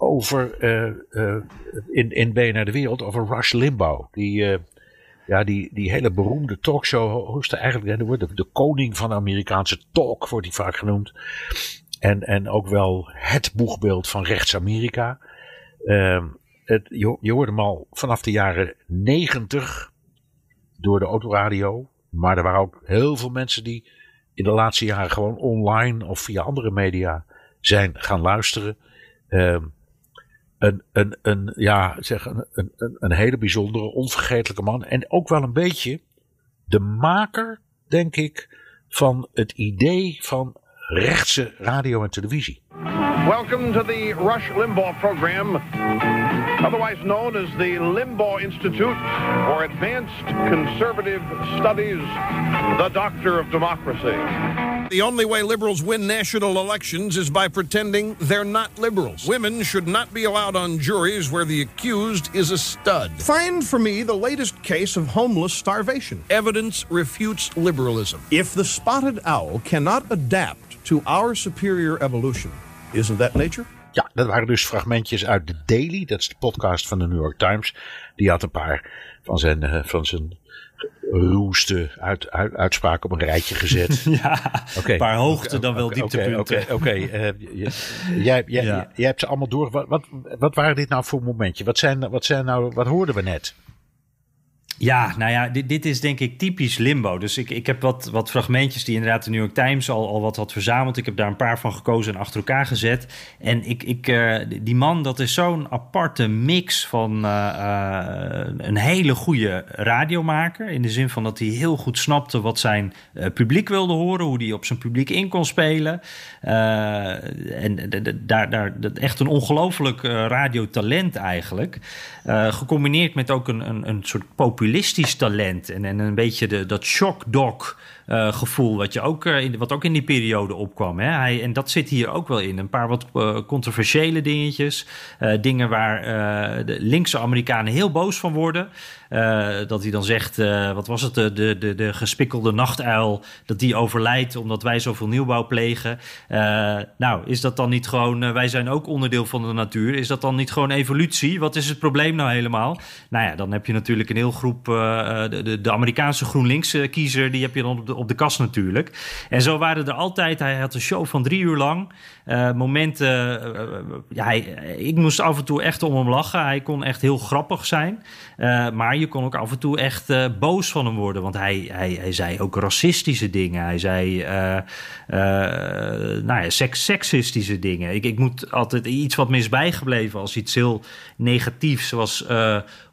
over uh, uh, in, in BNR De Wereld over Rush Limbaugh. Die, uh, ja, die, die hele beroemde talkshow hostte eigenlijk de, de koning van de Amerikaanse talk, wordt hij vaak genoemd. En, en ook wel het boegbeeld van rechts-Amerika. Um, je, je hoorde hem al vanaf de jaren negentig door de autoradio. Maar er waren ook heel veel mensen die in de laatste jaren gewoon online of via andere media zijn gaan luisteren. Um, een, een, een, ja, zeg, een, een, hele bijzondere, onvergetelijke man. En ook wel een beetje de maker, denk ik, van het idee van rechtse radio en televisie. Welcome to the Rush Limbaugh program, otherwise known as the Limbaugh Institute for Advanced Conservative Studies, the Doctor of Democracy. The only way liberals win national elections is by pretending they're not liberals. Women should not be allowed on juries where the accused is a stud. Find for me the latest case of homeless starvation. Evidence refutes liberalism. If the spotted owl cannot adapt to our superior evolution, isn't that nature? Ja, dat waren dus fragmentjes uit The Daily. Dat is de podcast van de New York Times. Die had een paar van zijn, uh, van zijn roeste uit, uit, uitspraken op een rijtje gezet. ja, een paar hoogte dan wel dieptepunten. Oké, oké. Eh, jij, jij, jij, hebt ze allemaal door. Wat, wat, wat waren dit nou voor momentje? Wat, zijn, wat, zijn nou, wat hoorden we net? Ja, nou ja, dit, dit is denk ik typisch limbo. Dus ik, ik heb wat, wat fragmentjes die inderdaad de New York Times al, al wat had verzameld. Ik heb daar een paar van gekozen en achter elkaar gezet. En ik, ik, uh, die man, dat is zo'n aparte mix van uh, uh, een hele goede radiomaker. In de zin van dat hij heel goed snapte wat zijn publiek wilde horen. Hoe hij op zijn publiek in kon spelen. en daar, daar, echt een ongelooflijk radiotalent eigenlijk. Gecombineerd met ook een, een, een soort populistisch talent en, en een beetje de, dat shock dog uh, gevoel wat, je ook, uh, in, wat ook in die periode opkwam. Hè? Hij, en dat zit hier ook wel in. Een paar wat uh, controversiële dingetjes. dingen waar de linkse Amerikanen heel boos van worden. dat hij dan zegt, wat was het, de, de, de, de gespikkelde nachtuil, dat die overlijdt omdat wij zoveel nieuwbouw plegen. nou, is dat dan niet gewoon, wij zijn ook onderdeel van de natuur. Is dat dan niet gewoon evolutie? Wat is het probleem nou helemaal? Nou ja, dan heb je natuurlijk een heel groep, de, de, de Amerikaanse GroenLinks kiezer, die heb je dan op de op de kast natuurlijk. En zo waren er altijd, hij had een show van drie uur lang. Uh, momenten, ja, hij, ik moest af en toe echt om hem lachen. Hij kon echt heel grappig zijn. maar je kon ook af en toe echt boos van hem worden. Want hij, hij, hij zei ook racistische dingen. Hij zei nou ja, seks, seksistische dingen. Ik, ik moet altijd iets wat mis bijgebleven als iets heel negatiefs. Zoals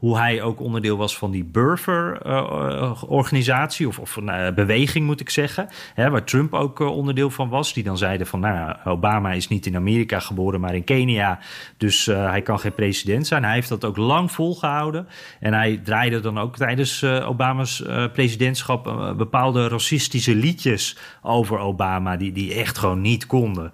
hoe hij ook onderdeel was van die Burfer-organisatie, of, of uh, beweging moet ik zeggen, hè, waar Trump ook onderdeel van was. Die dan zeiden van, nou, Obama is niet in Amerika geboren, maar in Kenia, dus hij kan geen president zijn. Hij heeft dat ook lang volgehouden en hij draaide dan ook tijdens Obama's presidentschap bepaalde racistische liedjes over Obama, die, die echt gewoon niet konden.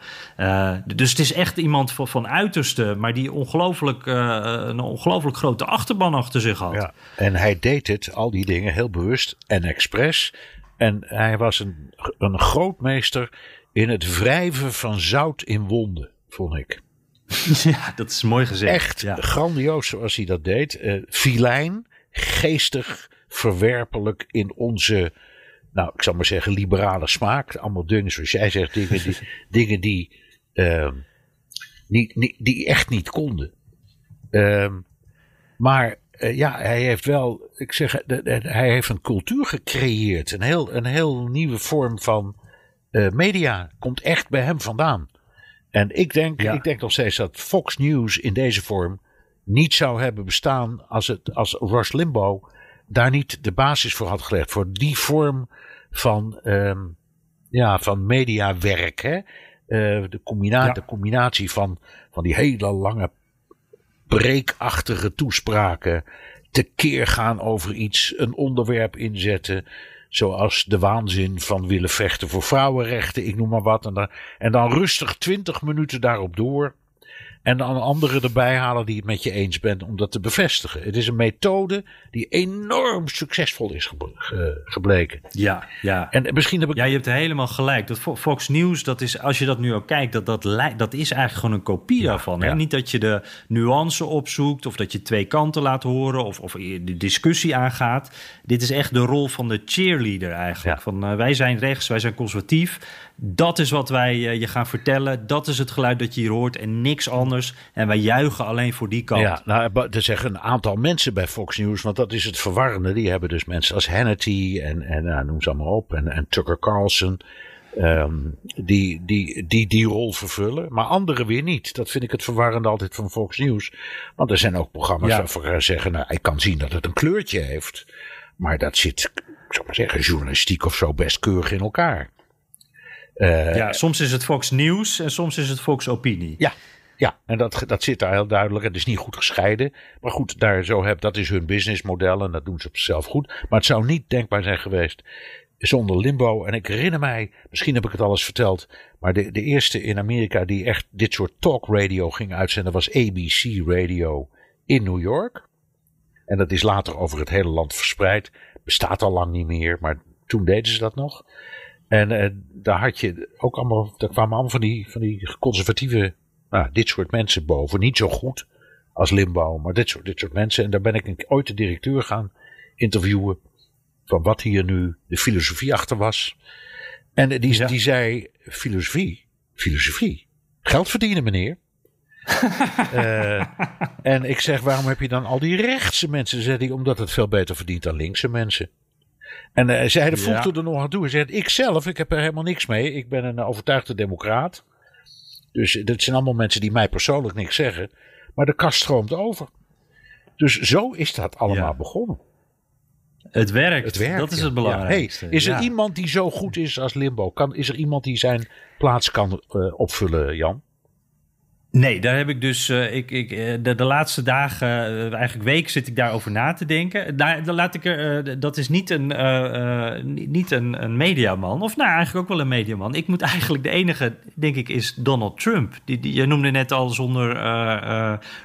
dus het is echt iemand van, van uiterste, maar die ongelooflijk, een ongelooflijk grote achterban achter zich had. Ja, en hij deed het, al die dingen, heel bewust en expres. En hij was een, een grootmeester in het wrijven van zout in wonden, vond ik. Ja, dat is mooi gezegd. Echt ja. grandioos zoals hij dat deed. Uh, filijn, geestig, verwerpelijk in onze, nou, ik zal maar zeggen, liberale smaak. Allemaal dingen zoals jij zegt, dingen die, dingen die, uh, die, die, die echt niet konden. Uh, maar uh, ja, hij heeft wel, ik zeg, de, de, hij heeft een cultuur gecreëerd. Een heel, een heel nieuwe vorm van uh, media. Komt echt bij hem vandaan. En ik denk, ja. ik denk nog steeds dat Fox News in deze vorm niet zou hebben bestaan als, het, als Rush Limbaugh daar niet de basis voor had gelegd. Voor die vorm van, um, ja, van mediawerk. Hè? Uh, de, combina ja. de combinatie van, van die hele lange breekachtige toespraken. Tekeer gaan over iets, een onderwerp inzetten. Zoals de waanzin van willen vechten voor vrouwenrechten, ik noem maar wat. En dan, en dan rustig twintig minuten daarop door. En dan anderen erbij halen die het met je eens bent om dat te bevestigen. Het is een methode die enorm succesvol is gebleken. Ja, ja. En misschien heb ik... Ja, je hebt helemaal gelijk. Dat Fox News, dat is, als je dat nu ook kijkt, dat, dat, dat is eigenlijk gewoon een kopie ja, daarvan. Hè? Ja. Niet dat je de nuance opzoekt of dat je twee kanten laat horen of, of de discussie aangaat. Dit is echt de rol van de cheerleader eigenlijk. Ja. Van uh, wij zijn rechts, wij zijn conservatief. Dat is wat wij uh, je gaan vertellen. Dat is het geluid dat je hier hoort en niks anders. En wij juichen alleen voor die kant. Ja, nou, er zeggen een aantal mensen bij Fox News, want dat is het verwarrende. Die hebben dus mensen als Hannity en, en nou, noem ze allemaal op. En, en Tucker Carlson. Um, die, die, die die rol vervullen, maar anderen weer niet. Dat vind ik het verwarrende altijd van Fox News. Want er zijn ook programma's ja. waarvan zeggen, nou, ik kan zien dat het een kleurtje heeft. Maar dat zit, ik zou maar zeggen, journalistiek of zo best keurig in elkaar. Uh, ja, soms is het Fox Nieuws en soms is het Fox Opinie. Ja, ja, en dat, dat zit daar heel duidelijk. Het is niet goed gescheiden. Maar goed, daar zo heb, dat is hun businessmodel en dat doen ze op zichzelf goed. Maar het zou niet denkbaar zijn geweest zonder limbo. En ik herinner mij, misschien heb ik het alles verteld, maar de, de eerste in Amerika die echt dit soort talk radio ging uitzenden was ABC Radio in New York. En dat is later over het hele land verspreid. Bestaat al lang niet meer, maar toen deden ze dat nog. En uh, daar had je ook allemaal, daar kwamen allemaal van die, van die conservatieve, nou, dit soort mensen boven. Niet zo goed als Limbo, maar dit soort, dit soort mensen. En daar ben ik ooit de directeur gaan interviewen. Van wat hier nu de filosofie achter was. En die, ja. die zei: filosofie, filosofie. Geld verdienen, meneer. uh, en ik zeg: waarom heb je dan al die rechtse mensen? Zei hij: omdat het veel beter verdient dan linkse mensen. En uh, zij voegde ja. er nog aan toe. Hij zei: ik zelf, ik heb er helemaal niks mee. Ik ben een overtuigde democraat. Dus dat zijn allemaal mensen die mij persoonlijk niks zeggen. Maar de kast stroomt over. Dus zo is dat allemaal ja. begonnen. Het werkt. het werkt. Dat is het belangrijkste. Ja. Hey, is er ja. iemand die zo goed is als Limbo? Kan, is er iemand die zijn plaats kan uh, opvullen, Jan? Nee, daar heb ik dus. Uh, ik, ik, de, de laatste dagen, uh, eigenlijk week, zit ik daarover na te denken. Daar, dan laat ik er, dat is niet, een, niet een, een mediaman. Of nou, eigenlijk ook wel een mediaman. Ik moet eigenlijk de enige, denk ik, is Donald Trump. Die, die, je noemde net al zonder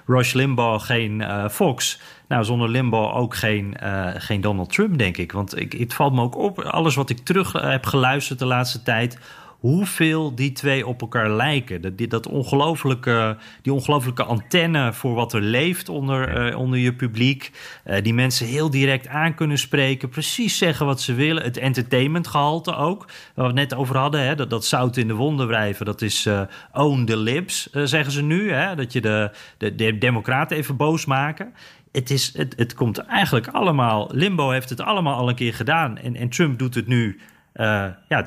Rush Limbaugh geen Fox. Nou, zonder Limbaugh ook geen, geen Donald Trump, denk ik. Want ik, het valt me ook op, alles wat ik terug heb geluisterd de laatste tijd hoeveel die twee op elkaar lijken. Dat, die, dat ongelofelijke, die ongelofelijke antenne voor wat er leeft onder, uh, onder je publiek. Uh, die mensen heel direct aan kunnen spreken, precies zeggen wat ze willen. Het entertainmentgehalte ook, waar we het net over hadden. Hè, dat, dat zout in de wonden wrijven, dat is uh, own the lips, zeggen ze nu. Hè, dat je de, de, de democraten even boos maken het, is, het, het komt eigenlijk allemaal. Limbo heeft het allemaal al een keer gedaan. En, en Trump doet het nu. Uh, ja,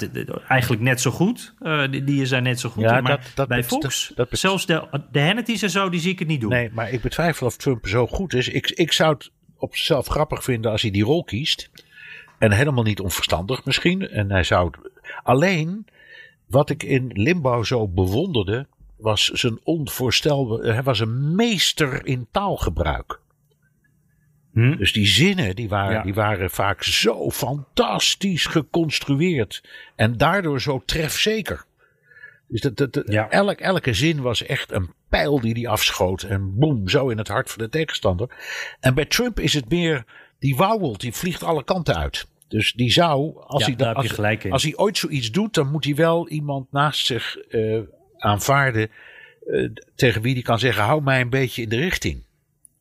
eigenlijk net zo goed. Uh, die, die zijn net zo goed. Ja, maar dat, dat bij Fox, dat, zelfs de, de Hannity's en zo, die zie ik het niet doen. Nee, maar ik betwijfel of Trump zo goed is. Ik, ik zou het op zichzelf grappig vinden als hij die rol kiest. En helemaal niet onverstandig misschien. En hij zou Alleen, wat ik in Limbo zo bewonderde, was zijn onvoorstelbaar... Hij was een meester in taalgebruik. Hm? Dus die zinnen die waren, die waren vaak zo fantastisch geconstrueerd. En daardoor zo trefzeker. Dus dat, dat, elk, elke zin was echt een pijl die die afschoot. En boem, zo in het hart van de tegenstander. En bij Trump is het meer, die wauwelt, die vliegt alle kanten uit. Dus die zou, als, hij, als, hij ooit zoiets doet, dan moet hij wel iemand naast zich uh, aanvaarden. Uh, tegen wie die kan zeggen: hou mij een beetje in de richting.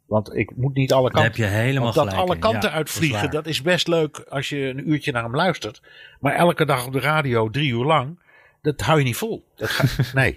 Want ik moet niet alle kanten. heb je helemaal dat alle kanten uitvliegen, dat is best leuk als je een uurtje naar hem luistert. Maar elke dag op de radio, drie uur lang, dat hou je niet vol. Dat nee.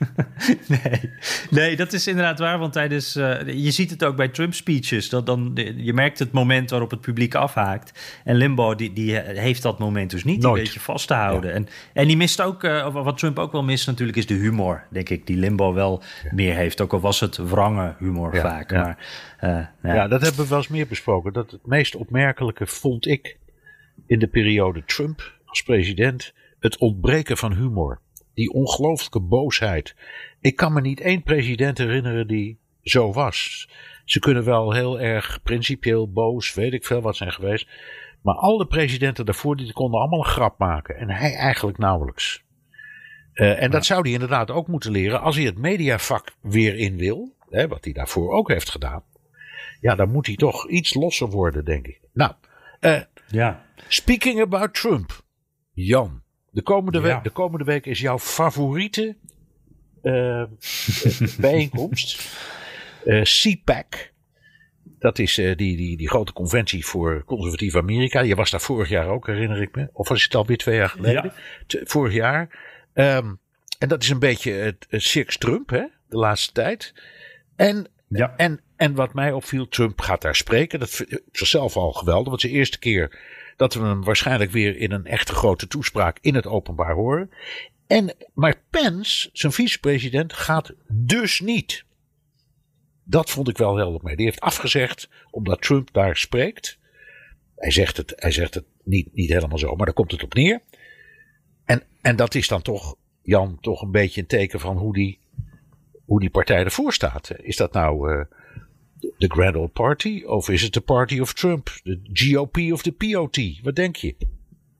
nee. Nee, dat is inderdaad waar. Want tijdens. Uh, je ziet het ook bij Trump-speeches. Dat dan, je merkt het moment waarop het publiek afhaakt. En Limbo die, die heeft dat moment dus niet. Nooit. Een beetje vast te houden. En, en die mist ook. Uh, wat Trump ook wel mist, natuurlijk, is de humor. Denk ik. Die Limbo wel meer heeft. Ook al was het wrange humor ja, vaak. Ja. Maar, uh, ja. dat hebben we wel eens meer besproken. Dat het meest opmerkelijke vond ik. in de periode Trump als president. het ontbreken van humor die ongelooflijke boosheid. Ik kan me niet één president herinneren die zo was. Ze kunnen wel heel erg principieel boos, weet ik veel wat zijn geweest. Maar alle presidenten daarvoor die konden allemaal een grap maken. En hij eigenlijk nauwelijks. Uh, en dat zou hij inderdaad ook moeten leren als hij het mediavak weer in wil. Hè, wat hij daarvoor ook heeft gedaan. Ja, dan moet hij toch iets losser worden, denk ik. Nou, uh, ja. speaking about Trump. Jan, de komende, week, de komende week is jouw favoriete uh, bijeenkomst. Uh, CPAC. Dat is uh, die, die, die grote conventie voor conservatief Amerika. Je was daar vorig jaar ook, herinner ik me. Of was het alweer twee jaar geleden? Ja. Vorig jaar. Um, en dat is een beetje het, het Circus Trump, hè, de laatste tijd. En, ja. en, en wat mij opviel, Trump gaat daar spreken. Dat is zichzelf al geweldig. Want de eerste keer dat we hem waarschijnlijk weer in een echte grote toespraak in het openbaar horen. En, maar Pence, zijn vicepresident, gaat dus niet. Dat vond ik wel helder mee. Die heeft afgezegd omdat Trump daar spreekt. Hij zegt het, hij zegt het niet, niet helemaal zo, maar daar komt het op neer. En, en dat is dan toch, Jan, toch een beetje een teken van hoe die, hoe die partij ervoor staat. Is dat nou uh, de Grand Old Party? Of is het de Party of Trump? De GOP of de POT? Wat denk je?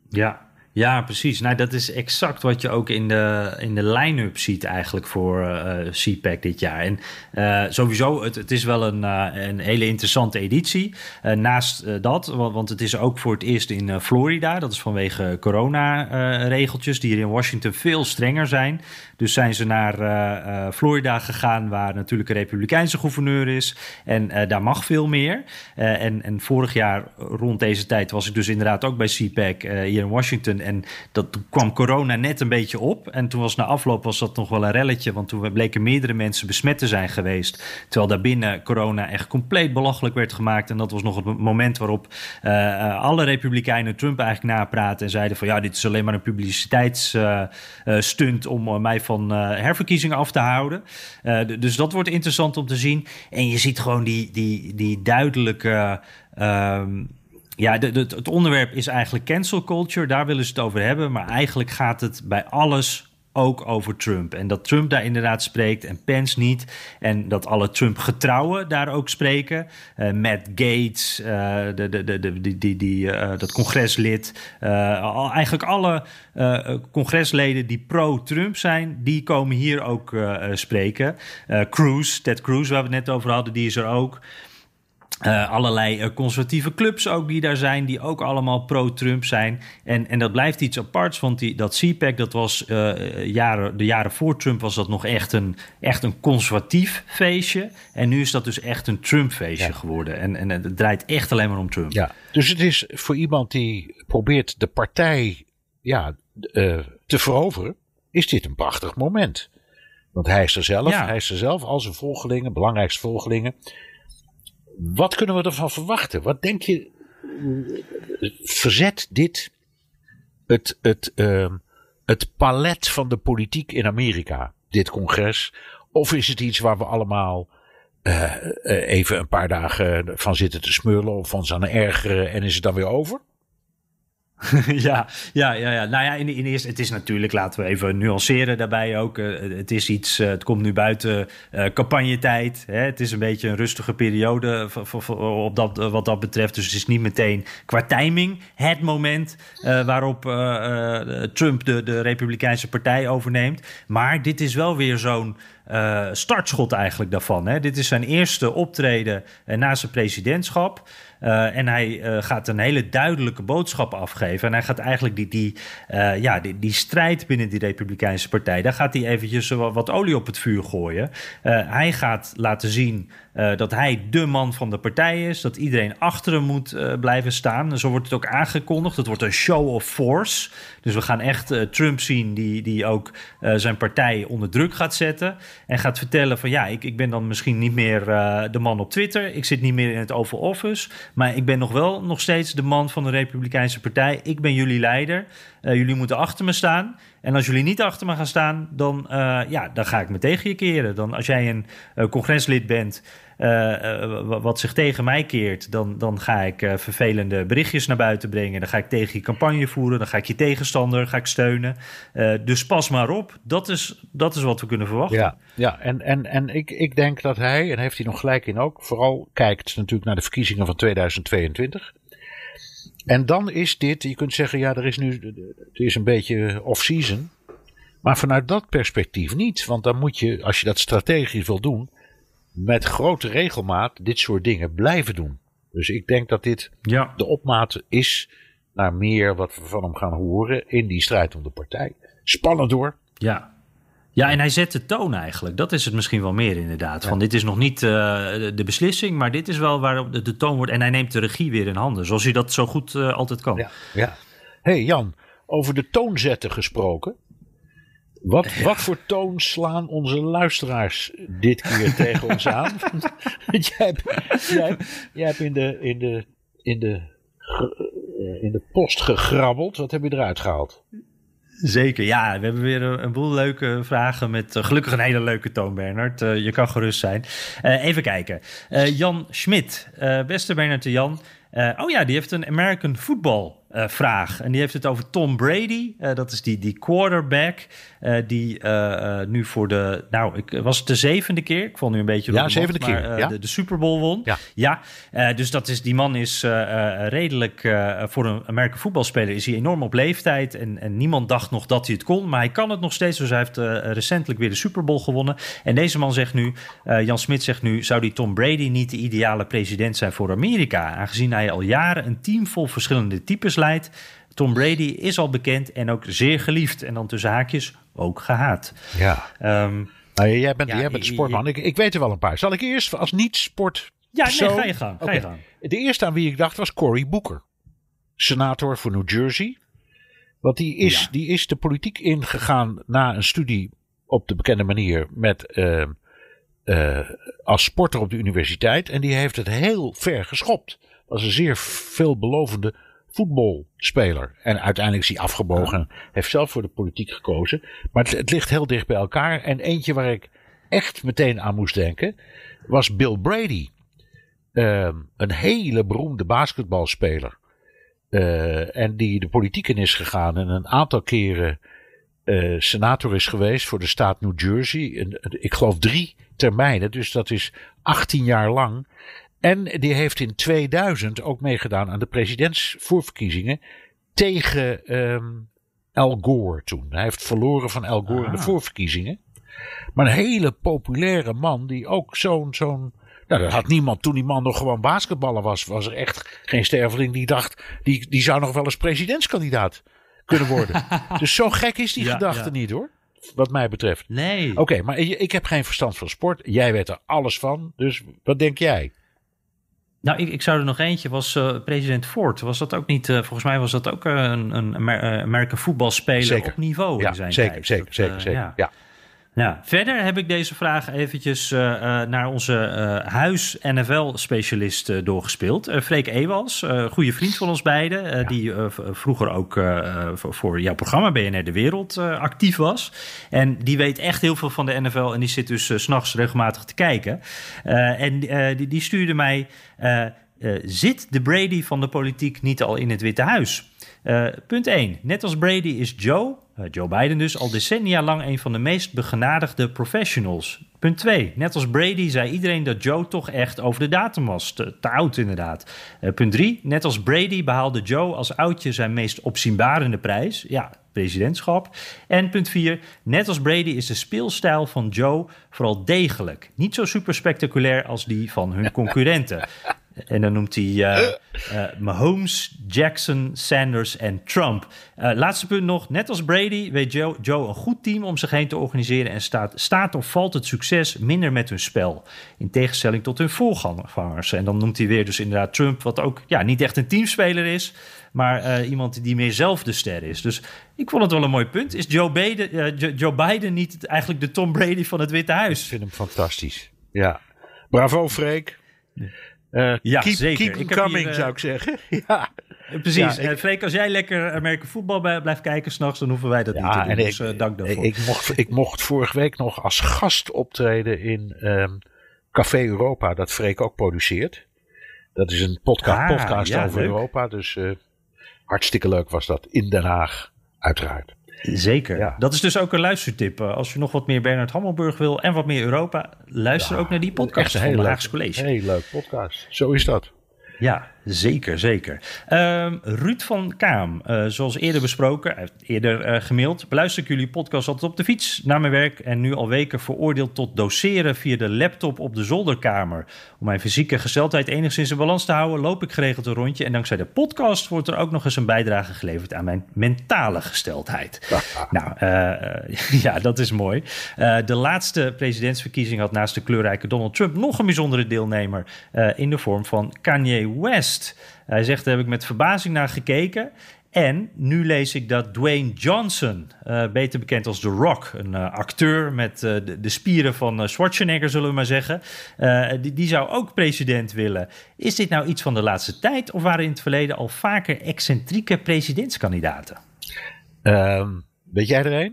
Ja, ja, precies. Nou, dat is exact wat je ook in de, in de line-up ziet eigenlijk voor uh, eh, CPAC dit jaar. En uh, sowieso, het, het is wel een, uh, een hele interessante editie. naast dat, want, want, het is ook voor het eerst in Florida. Dat is vanwege corona-regeltjes die hier in Washington veel strenger zijn. Dus zijn ze naar Florida gegaan, waar natuurlijk een republikeinse gouverneur is. En daar mag veel meer. en, en vorig jaar rond deze tijd was ik dus inderdaad ook bij CPAC hier in Washington. En dat kwam corona net een beetje op. En toen was na afloop was dat nog wel een relletje. Want toen bleken meerdere mensen besmet te zijn geweest. Terwijl daarbinnen corona echt compleet belachelijk werd gemaakt. En dat was nog het moment waarop uh, alle republikeinen Trump eigenlijk napraten. En zeiden van ja, dit is alleen maar een publiciteitsstunt uh, om mij van herverkiezingen af te houden. dus dat wordt interessant om te zien. En je ziet gewoon die, die, die duidelijke. Ehm, ja, het onderwerp is eigenlijk cancel culture. Daar willen ze het over hebben. Maar eigenlijk gaat het bij alles ook over Trump. En dat Trump daar inderdaad spreekt en Pence niet. En dat alle Trump-getrouwen daar ook spreken. Uh, Matt Gates, uh, de, de, de, die, die, die, uh, dat congreslid. Al, eigenlijk alle congresleden die pro-Trump zijn, die komen hier ook spreken. Cruz, Ted Cruz, waar we het net over hadden, die is er ook. Uh, allerlei uh, conservatieve clubs ook die daar zijn, die ook allemaal pro-Trump zijn. En, en dat blijft iets aparts, want die, dat CPAC, dat was uh, jaren, de jaren voor Trump was dat nog echt een, echt een conservatief feestje. En nu is dat dus echt een Trump-feestje ja. geworden. En, en het draait echt alleen maar om Trump. Ja, dus het is voor iemand die probeert de partij ja, te veroveren, is dit een prachtig moment. Want hij is er zelf, ja. hij is er zelf, al zijn volgelingen, belangrijkste volgelingen wat kunnen we ervan verwachten? Wat denk je? Verzet dit het, het, uh, het palet van de politiek in Amerika, dit congres? Of is het iets waar we allemaal uh, even een paar dagen van zitten te smullen of van zijn ergeren en is het dan weer over? ja, ja, ja, ja. Nou ja, in, in eerste, het is natuurlijk, laten we even nuanceren daarbij ook. Uh, het is iets, uh, het komt nu buiten uh, campagnetijd. Hè? Het is een beetje een rustige periode op dat, wat dat betreft. Dus het is niet meteen qua timing het moment waarop Trump de, de Republikeinse Partij overneemt. Maar dit is wel weer zo'n uh, startschot eigenlijk daarvan. Hè. Dit is zijn eerste optreden uh, na zijn presidentschap. Uh, en hij gaat een hele duidelijke boodschap afgeven. En hij gaat eigenlijk die, die, ja, die, die strijd binnen die Republikeinse Partij... daar gaat hij eventjes wat, wat olie op het vuur gooien. hij gaat laten zien uh, dat hij de man van de partij is. Dat iedereen achter hem moet uh, blijven staan. Zo wordt het ook aangekondigd. Het wordt een show of force. Dus we gaan echt uh, Trump zien die, die ook zijn partij onder druk gaat zetten. En gaat vertellen van ja, ik, ik ben dan misschien niet meer de man op Twitter. Ik zit niet meer in het Oval Office. Maar ik ben nog wel nog steeds de man van de Republikeinse Partij. Ik ben jullie leider. jullie moeten achter me staan. En als jullie niet achter me gaan staan, dan, ja, dan ga ik me tegen je keren. Dan als jij een congreslid bent... Uh, wat zich tegen mij keert, dan, dan ga ik uh, vervelende berichtjes naar buiten brengen. Dan ga ik tegen je campagne voeren. Dan ga ik je tegenstander ga ik steunen. dus pas maar op. Dat is, dat is wat we kunnen verwachten. Ja, ja en, en, en ik, ik denk dat hij, en heeft hij nog gelijk in ook, vooral kijkt natuurlijk naar de verkiezingen van 2022. En dan is dit, je kunt zeggen, ja, er is nu, het is een beetje off-season. Maar vanuit dat perspectief niet. Want dan moet je, als je dat strategisch wil doen, met grote regelmaat dit soort dingen blijven doen. Dus ik denk dat dit ja. de opmaat is naar meer wat we van hem gaan horen in die strijd om de partij. Spannend hoor. Ja. Ja, en hij zet de toon eigenlijk. Dat is het misschien wel meer inderdaad. Van dit is nog niet uh, de beslissing, maar dit is wel waar de, de, toon wordt. En hij neemt de regie weer in handen, zoals hij dat zo goed uh, altijd kan. Ja, ja. hey Jan, over de toon zetten gesproken. Wat, wat voor toon slaan onze luisteraars dit keer tegen ons aan? jij, hebt, jij, jij hebt in de, in, de, in, de, eh, in de post gegrabbeld. Wat heb je eruit gehaald? Zeker, ja. We hebben weer een, boel leuke vragen met uh, gelukkig een hele leuke toon, Bernard. Uh, je kan gerust zijn. Uh, even kijken. Jan Schmidt, beste Bernard en Jan. oh ja, die heeft een American Football uh, vraag. En die heeft het over Tom Brady. Uh, dat is die, die quarterback. Uh, die nu voor de. Nou, ik, was het de zevende keer? Ik vond nu een beetje. Ja, de zevende keer. Maar, ja? de, de, Super Bowl won. Ja. ja dus dat is, die man is redelijk. voor een Amerikaanse voetbalspeler is hij enorm op leeftijd. En, en niemand dacht nog dat hij het kon. Maar hij kan het nog steeds. Dus hij heeft recentelijk weer de Super Bowl gewonnen. En deze man zegt nu. Jan Smit zegt nu. Zou die Tom Brady niet de ideale president zijn voor Amerika? Aangezien hij al jaren een team vol verschillende types leidt Tom Brady is al bekend en ook zeer geliefd. En dan tussen haakjes ook gehaat. Ja. Um, nou, jij bent, ja, jij bent sportman. Ik, ik weet er wel een paar. Zal ik eerst als niet-sport. Ja, nee, ga je gang. Ga okay. je gang. De eerste aan wie ik dacht was Cory Booker. Senator voor New Jersey. Want die is, ja. die is de politiek ingegaan na een studie op de bekende manier met, uh, uh, als sporter op de universiteit. En die heeft het heel ver geschopt. Was een zeer veelbelovende voetbalspeler. En uiteindelijk is hij afgebogen. Heeft zelf voor de politiek gekozen. Maar het, het, ligt heel dicht bij elkaar. En eentje waar ik echt meteen aan moest denken. Was Bill Brady. Uh, een hele beroemde basketbalspeler. Uh, en die de politiek in is gegaan. En een aantal keren uh, senator is geweest voor de staat New Jersey. En, ik geloof drie termijnen. Dus dat is 18 jaar lang. En die heeft in 2000 ook meegedaan aan de presidentsvoorverkiezingen tegen um, Al Gore toen. Hij heeft verloren van Al Gore in de voorverkiezingen. Maar een hele populaire man die ook zo'n zo'n Nou, dat had niemand toen die man nog gewoon basketballer was. Was er echt geen sterveling die dacht, die, die zou nog wel eens presidentskandidaat kunnen worden. dus zo gek is die Ja, gedachte ja. niet hoor. Wat mij betreft. Nee. Oké, maar ik heb geen verstand van sport. Jij weet er alles van. Dus wat denk jij? Nou, ik, ik zou er nog eentje, was eh, president Ford. Was dat ook niet, eh, volgens mij was dat ook eh, een, een Amer American voetbalspeler op niveau Ja, in zijn zeker, tijd. zeker, Dat, zeker, zeker. ja. Ja. Ja, verder heb ik deze vraag eventjes eh, eh, naar onze eh, huis-NFL-specialist eh, doorgespeeld. Freek Ewals, goede vriend van ons beiden, die vroeger ook voor- jouw programma BNR De Wereld actief was. En die weet echt heel veel van de NFL en die zit dus s s'nachts regelmatig te kijken. En die, die stuurde mij... zit de Brady van de politiek niet al in het Witte Huis? Punt 1. Net als Brady is Joe, Joe Biden dus, al decennia lang een van de meest begenadigde professionals. Punt 2. Net als Brady zei iedereen dat Joe toch echt over de datum was. Te, te oud inderdaad. Eh, punt 3. Net als Brady behaalde Joe als oudje zijn meest opzienbarende prijs. Ja, presidentschap. En punt 4. Net als Brady is de speelstijl van Joe vooral degelijk. Niet zo super spectaculair als die van hun concurrenten. En dan noemt hij eh, eh, Mahomes, Jackson, Sanders en Trump. Eh, laatste punt nog. Net als Brady weet Joe, Joe een goed team om zich heen te organiseren... en staat, staat of valt het succes minder met hun spel. In tegenstelling tot hun voorgangers. En dan noemt hij weer dus inderdaad Trump... wat ook ja, niet echt een teamspeler is... maar eh, iemand die meer zelf de ster is. Dus ik vond het wel een mooi punt. Is Joe Biden, eh, Jo- Joe Biden niet eigenlijk de Tom Brady van het Witte Ik Huis? vind hem fantastisch. Ja. Bravo, Freek. Eh, Ja, keep, zeker. Keep Ik coming, hier, eh, zou ik zeggen. ja. Eh, Precies. Ja, ik- Freek, als jij lekker Amerika voetbal blijft kijken s'nachts, dan hoeven wij dat niet te doen. en Dus ik, dank daarvoor. ik, mocht, ik mocht vorige week nog als gast optreden in ehm, Café Europa, dat Freek ook produceert. Dat is een Ah, podcast ja, over leuk. Europa. Dus hartstikke leuk was dat. In Den Haag, uiteraard. Zeker. Ja. Dat is dus ook een luistertip. Eh, Als je nog wat meer Bernard Hammelburg wil en wat meer Europa, luister ook naar die podcast van Haagse College. heel leuk podcast. Zo is dat. Ja, zeker, zeker. Ehm, Ruud van Kaam, eh, zoals eerder besproken, eerder eh, gemaild. Beluister ik jullie podcast altijd op de fiets naar mijn werk en nu al weken veroordeeld tot doseren via de laptop op de zolderkamer. Om mijn fysieke gesteldheid enigszins in balans te houden, loop ik geregeld een rondje. En dankzij de podcast wordt er ook nog eens een bijdrage geleverd aan mijn mentale gesteldheid. nou, eh, ja, dat is mooi. De laatste presidentsverkiezing had naast de kleurrijke Donald Trump nog een bijzondere deelnemer in de vorm van Kanye West. Hij zegt, daar heb ik met verbazing naar gekeken. En nu lees ik dat Dwayne Johnson, eh, beter bekend als The Rock, een eh, acteur met eh, de, spieren van Schwarzenegger, zullen we maar zeggen, die, die zou ook president willen. Is dit nou iets van de laatste tijd of waren in het verleden al vaker excentrieke presidentskandidaten? Ehm, weet jij er?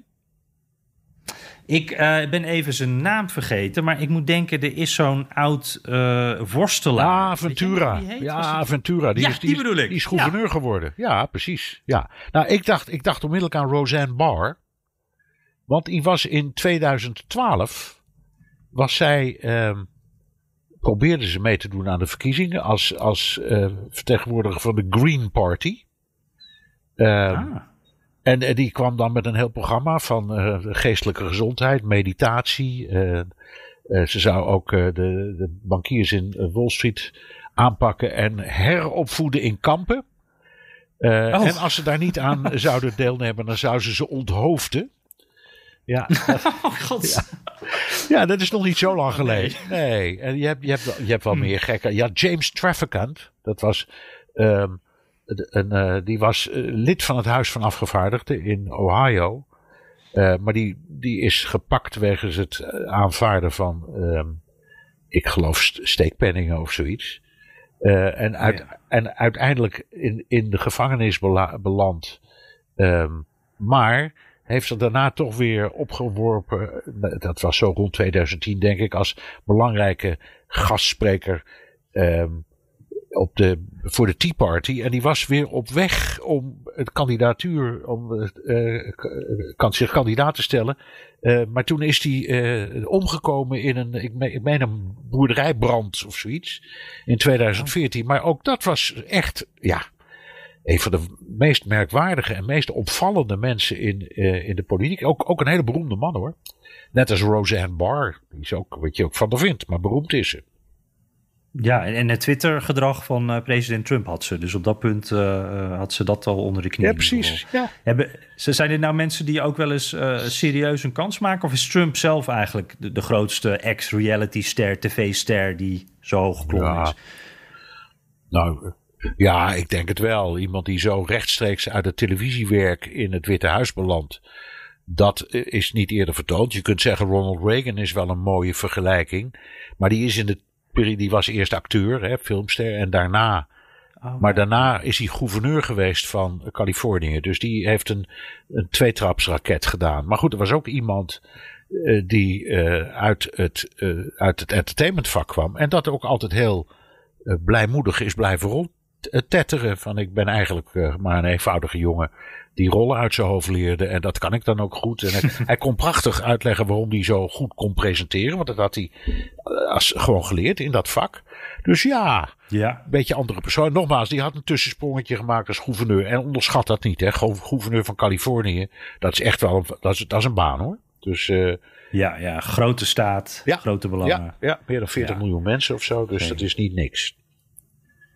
Ik eh, ben even zijn naam vergeten, maar ik moet denken, er is zo'n oud eh, worstelaar. Ja, Weet je Ventura. hoe die heet? Was Ja, Ventura. Die Ja, is, die bedoel ik. Die is gouverneur geworden. Ja, precies. Ja. Nou, ik dacht, ik dacht onmiddellijk aan Roseanne Barr. Want die was in 2012. Was zij. ehm, probeerde ze mee te doen aan de verkiezingen. Als, als eh, vertegenwoordiger van de Green Party. Ehm, Ah. En eh, die kwam dan met een heel programma van eh, geestelijke gezondheid, meditatie. eh, ze zou ook de, de bankiers in Wall Street aanpakken en heropvoeden in kampen. Oh. En als ze daar niet aan zouden deelnemen, dan zou ze ze onthoofden. Ja, dat, Oh god. ja, dat is nog niet zo lang geleden. Nee, en je hebt, je hebt, wel- je hebt wel meer gekken. Ja, James Trafficant, dat was, ehm, eh, die was eh, lid van het Huis van Afgevaardigden in Ohio. Eh, maar die, die is gepakt wegens het aanvaarden van, ehm, ik geloof, st- steekpenningen of zoiets. En, uit, Ja. en uiteindelijk in, in de gevangenis bela- beland. Ehm, maar heeft er daarna toch weer opgeworpen. Dat was zo rond 2010, denk ik, als belangrijke gastspreker. ehm, op de, voor de Tea Party. En die was weer op weg om het kandidatuur, om eh, zich kandidaat te stellen. Eh, maar toen is hij eh, omgekomen in een, ik ik meen een boerderijbrand of zoiets. In 2014. Maar ook dat was echt, ja, een van de meest merkwaardige en meest opvallende mensen in, in de politiek. Ook, ook een hele beroemde man hoor. Net als Roseanne Barr. Die is ook, wat je ook van haar vindt, maar beroemd is ze. Ja, en, het Twitter-gedrag van uh, president Trump had ze. Dus op dat punt uh, had ze dat al onder de knie. Ja, precies. Ja. Hebben, zijn er nou mensen die ook wel eens uh, serieus een kans maken? Of is Trump zelf eigenlijk de, de grootste ex-reality-ster, tv-ster die zo hoog geklommen ja. is? Nou, ja, ik denk het wel. Iemand die zo rechtstreeks uit het televisiewerk in het Witte Huis belandt. Dat is niet eerder vertoond. Je kunt zeggen Ronald Reagan is wel een mooie vergelijking. Maar die is in de die was eerst acteur, hè, filmster, en daarna. Oh, maar daarna is hij gouverneur geweest van Californië. Dus die heeft een, een tweetrapsraket gedaan. Maar goed, er was ook iemand uh, die uh, uit, het, uh, uit het entertainmentvak kwam. En dat ook altijd heel blijmoedig is blijven rondtetteren. Van ik ben eigenlijk maar een eenvoudige jongen die rollen uit zijn hoofd leerde. En dat kan ik dan ook goed. En hij, hij, kon prachtig uitleggen waarom hij zo goed kon presenteren. Want dat had hij als, gewoon geleerd in dat vak. Dus ja, ja. een beetje andere persoon. Nogmaals, die had een tussensprongetje gemaakt als gouverneur. En onderschat dat niet, hè. Gouverneur van Californië. Dat is echt wel een, dat is, dat is een baan, hoor. Dus... Uh, ja, ja, grote staat, ja, grote belangen. Ja, ja meer dan 40 ja. miljoen mensen of zo. Dus dat is niet niks.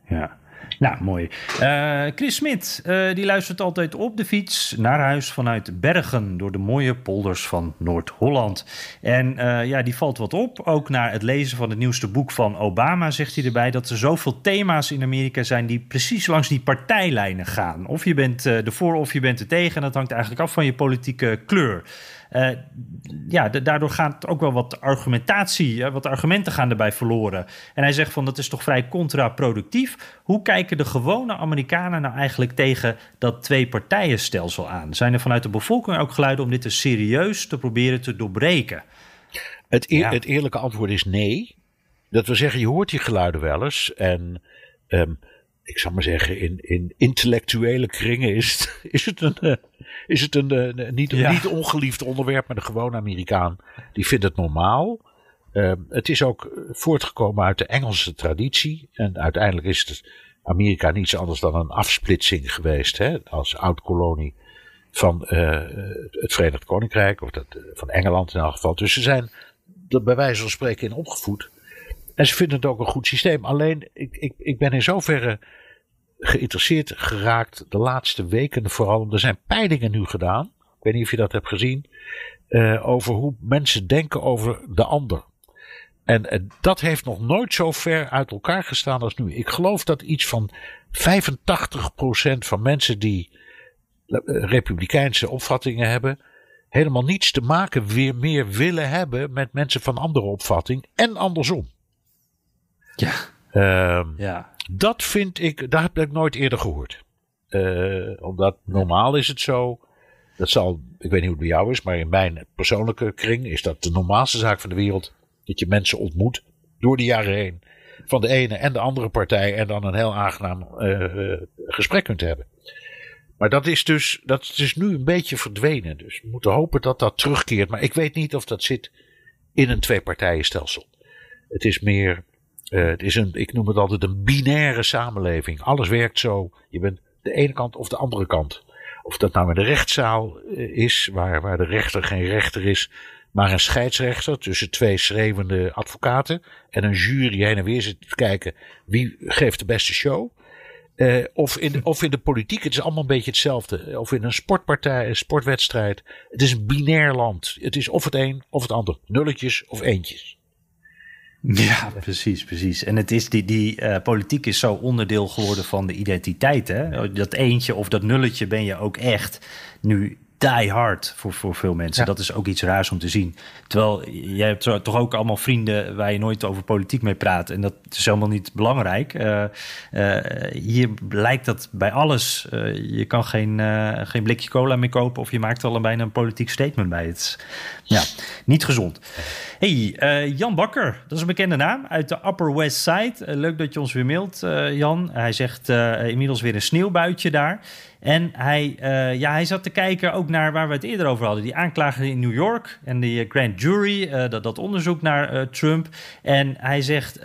Ja. Nou, mooi. Uh, Chris Smit, uh, die luistert altijd op de fiets naar huis vanuit Bergen door de mooie polders van Noord-Holland. En uh, ja, die valt wat op. Ook na het lezen van het nieuwste boek van Obama zegt hij erbij dat er zoveel thema's in Amerika zijn die precies langs die partijlijnen gaan. Of je bent ervoor of je bent er tegen. En dat hangt eigenlijk af van je politieke kleur. Uh, ja, daardoor gaat ook wel wat argumentatie, wat argumenten gaan erbij verloren. En hij zegt van dat is toch vrij contraproductief. Hoe kijken de gewone Amerikanen nou eigenlijk tegen dat twee-partijenstelsel aan? Zijn er vanuit de bevolking ook geluiden om dit te serieus te proberen te doorbreken? Het, eer, ja. het eerlijke antwoord is nee. Dat wil zeggen, je hoort die geluiden wel eens. En um, ik zou maar zeggen, in, in intellectuele kringen is het, is het een, uh, is het een uh, niet, ja. niet ongeliefd onderwerp, maar de gewone Amerikaan die vindt het normaal. Uh, het is ook voortgekomen uit de Engelse traditie. En uiteindelijk is het Amerika niets anders dan een afsplitsing geweest, hè, als oud-kolonie van het Verenigd Koninkrijk, of dat, van Engeland in elk geval. Dus ze zijn er bij wijze van spreken in opgevoed. En ze vinden het ook een goed systeem. Alleen, ik, ik, ik ben in zoverre geïnteresseerd geraakt de laatste weken vooral. Er zijn peilingen nu gedaan. Ik weet niet of je dat hebt gezien. Uh, over hoe mensen denken over de ander. En uh, dat heeft nog nooit zo ver uit elkaar gestaan als nu. Ik geloof dat iets van 85% van mensen die uh, republikeinse opvattingen hebben. helemaal niets te maken weer meer willen hebben met mensen van andere opvatting. En andersom. Ja. Uh, ja. Dat vind ik, dat heb ik nooit eerder gehoord. Uh, omdat normaal is het zo, dat zal, ik weet niet hoe het bij jou is, maar in mijn persoonlijke kring is dat de normaalste zaak van de wereld. Dat je mensen ontmoet door de jaren heen. Van de ene en de andere partij en dan een heel aangenaam uh, gesprek kunt hebben. Maar dat is dus, dat is nu een beetje verdwenen. Dus we moeten hopen dat dat terugkeert. Maar ik weet niet of dat zit in een tweepartijenstelsel. Het is meer, uh, het is een, ik noem het altijd een binaire samenleving. Alles werkt zo. Je bent de ene kant of de andere kant. Of dat nou in de rechtszaal is, waar, waar de rechter geen rechter is, maar een scheidsrechter tussen twee schreeuwende advocaten en een jury heen en weer zit te kijken wie geeft de beste show. Uh, of, in, of in de politiek, het is allemaal een beetje hetzelfde. Of in een sportpartij, een sportwedstrijd. Het is een binair land. Het is of het een of het ander. Nulletjes of eentjes. Ja, precies, precies. En het is die, die uh, politiek is zo onderdeel geworden van de identiteit. Hè? Dat eentje of dat nulletje ben je ook echt. Nu die hard voor, voor veel mensen. Ja. Dat is ook iets raars om te zien. Terwijl jij hebt toch ook allemaal vrienden waar je nooit over politiek mee praat. En dat is helemaal niet belangrijk. Uh, uh, hier lijkt dat bij alles. Uh, je kan geen, geen blikje cola meer kopen of je maakt al bijna een politiek statement bij. Het ja, niet gezond. Hey, Jan Bakker, dat is een bekende naam uit de Upper West Side. leuk dat je ons weer mailt, Jan. Hij zegt inmiddels weer een sneeuwbuitje daar. En hij, uh, ja, hij zat te kijken ook naar waar we het eerder over hadden. Die aanklager in New York en die grand jury, uh, dat, dat onderzoek naar Trump. En hij zegt,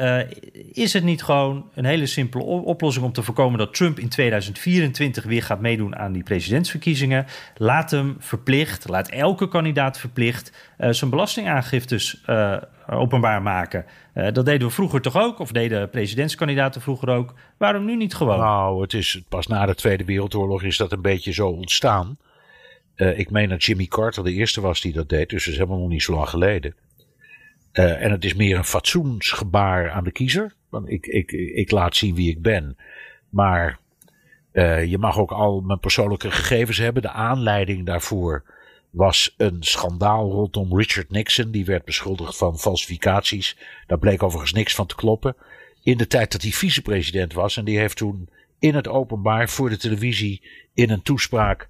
is het niet gewoon een hele simpele oplossing om te voorkomen dat Trump in 2024 weer gaat meedoen aan die presidentsverkiezingen? Laat hem verplicht, laat elke kandidaat verplicht zijn belastingaangiftes openbaar maken. dat deden we vroeger toch ook, of deden presidentskandidaten vroeger ook. Waarom nu niet gewoon? Nou, het is pas na de Tweede Wereldoorlog is dat een beetje zo ontstaan. ik meen dat Jimmy Carter de eerste was die dat deed, dus dat is helemaal nog niet zo lang geleden. en het is meer een fatsoensgebaar aan de kiezer. Want ik, ik, ik laat zien wie ik ben. Maar je mag ook al mijn persoonlijke gegevens hebben. De aanleiding daarvoor was een schandaal rondom Richard Nixon. Die werd beschuldigd van falsificaties. Daar bleek overigens niks van te kloppen. In de tijd dat hij vicepresident was. En die heeft toen in het openbaar voor de televisie in een toespraak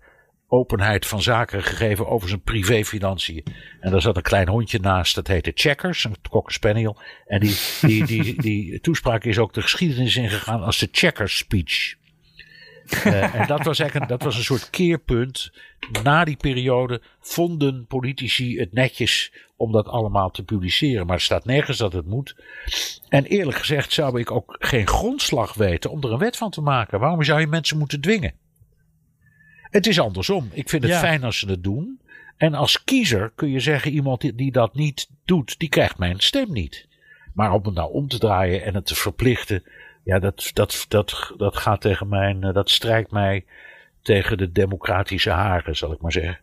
openheid van zaken gegeven over zijn privéfinanciën. En daar zat een klein hondje naast, dat heette Checkers, een cocker spaniel. En die, die, die, die, toespraak is ook de geschiedenis ingegaan als de Checkers speech. Uh, en dat was eigenlijk een, dat was een soort keerpunt. Na die periode vonden politici het netjes om dat allemaal te publiceren. Maar er staat nergens dat het moet. En eerlijk gezegd zou ik ook geen grondslag weten om er een wet van te maken. Waarom zou je mensen moeten dwingen? Het is andersom. Ik vind het fijn als ze het doen. En als kiezer kun je zeggen: iemand die, dat niet doet, die krijgt mijn stem niet. Maar om het nou om te draaien en het te verplichten, ja, dat, dat, dat, dat gaat tegen mijn, eh, dat strijkt mij tegen de democratische haren, zal ik maar zeggen.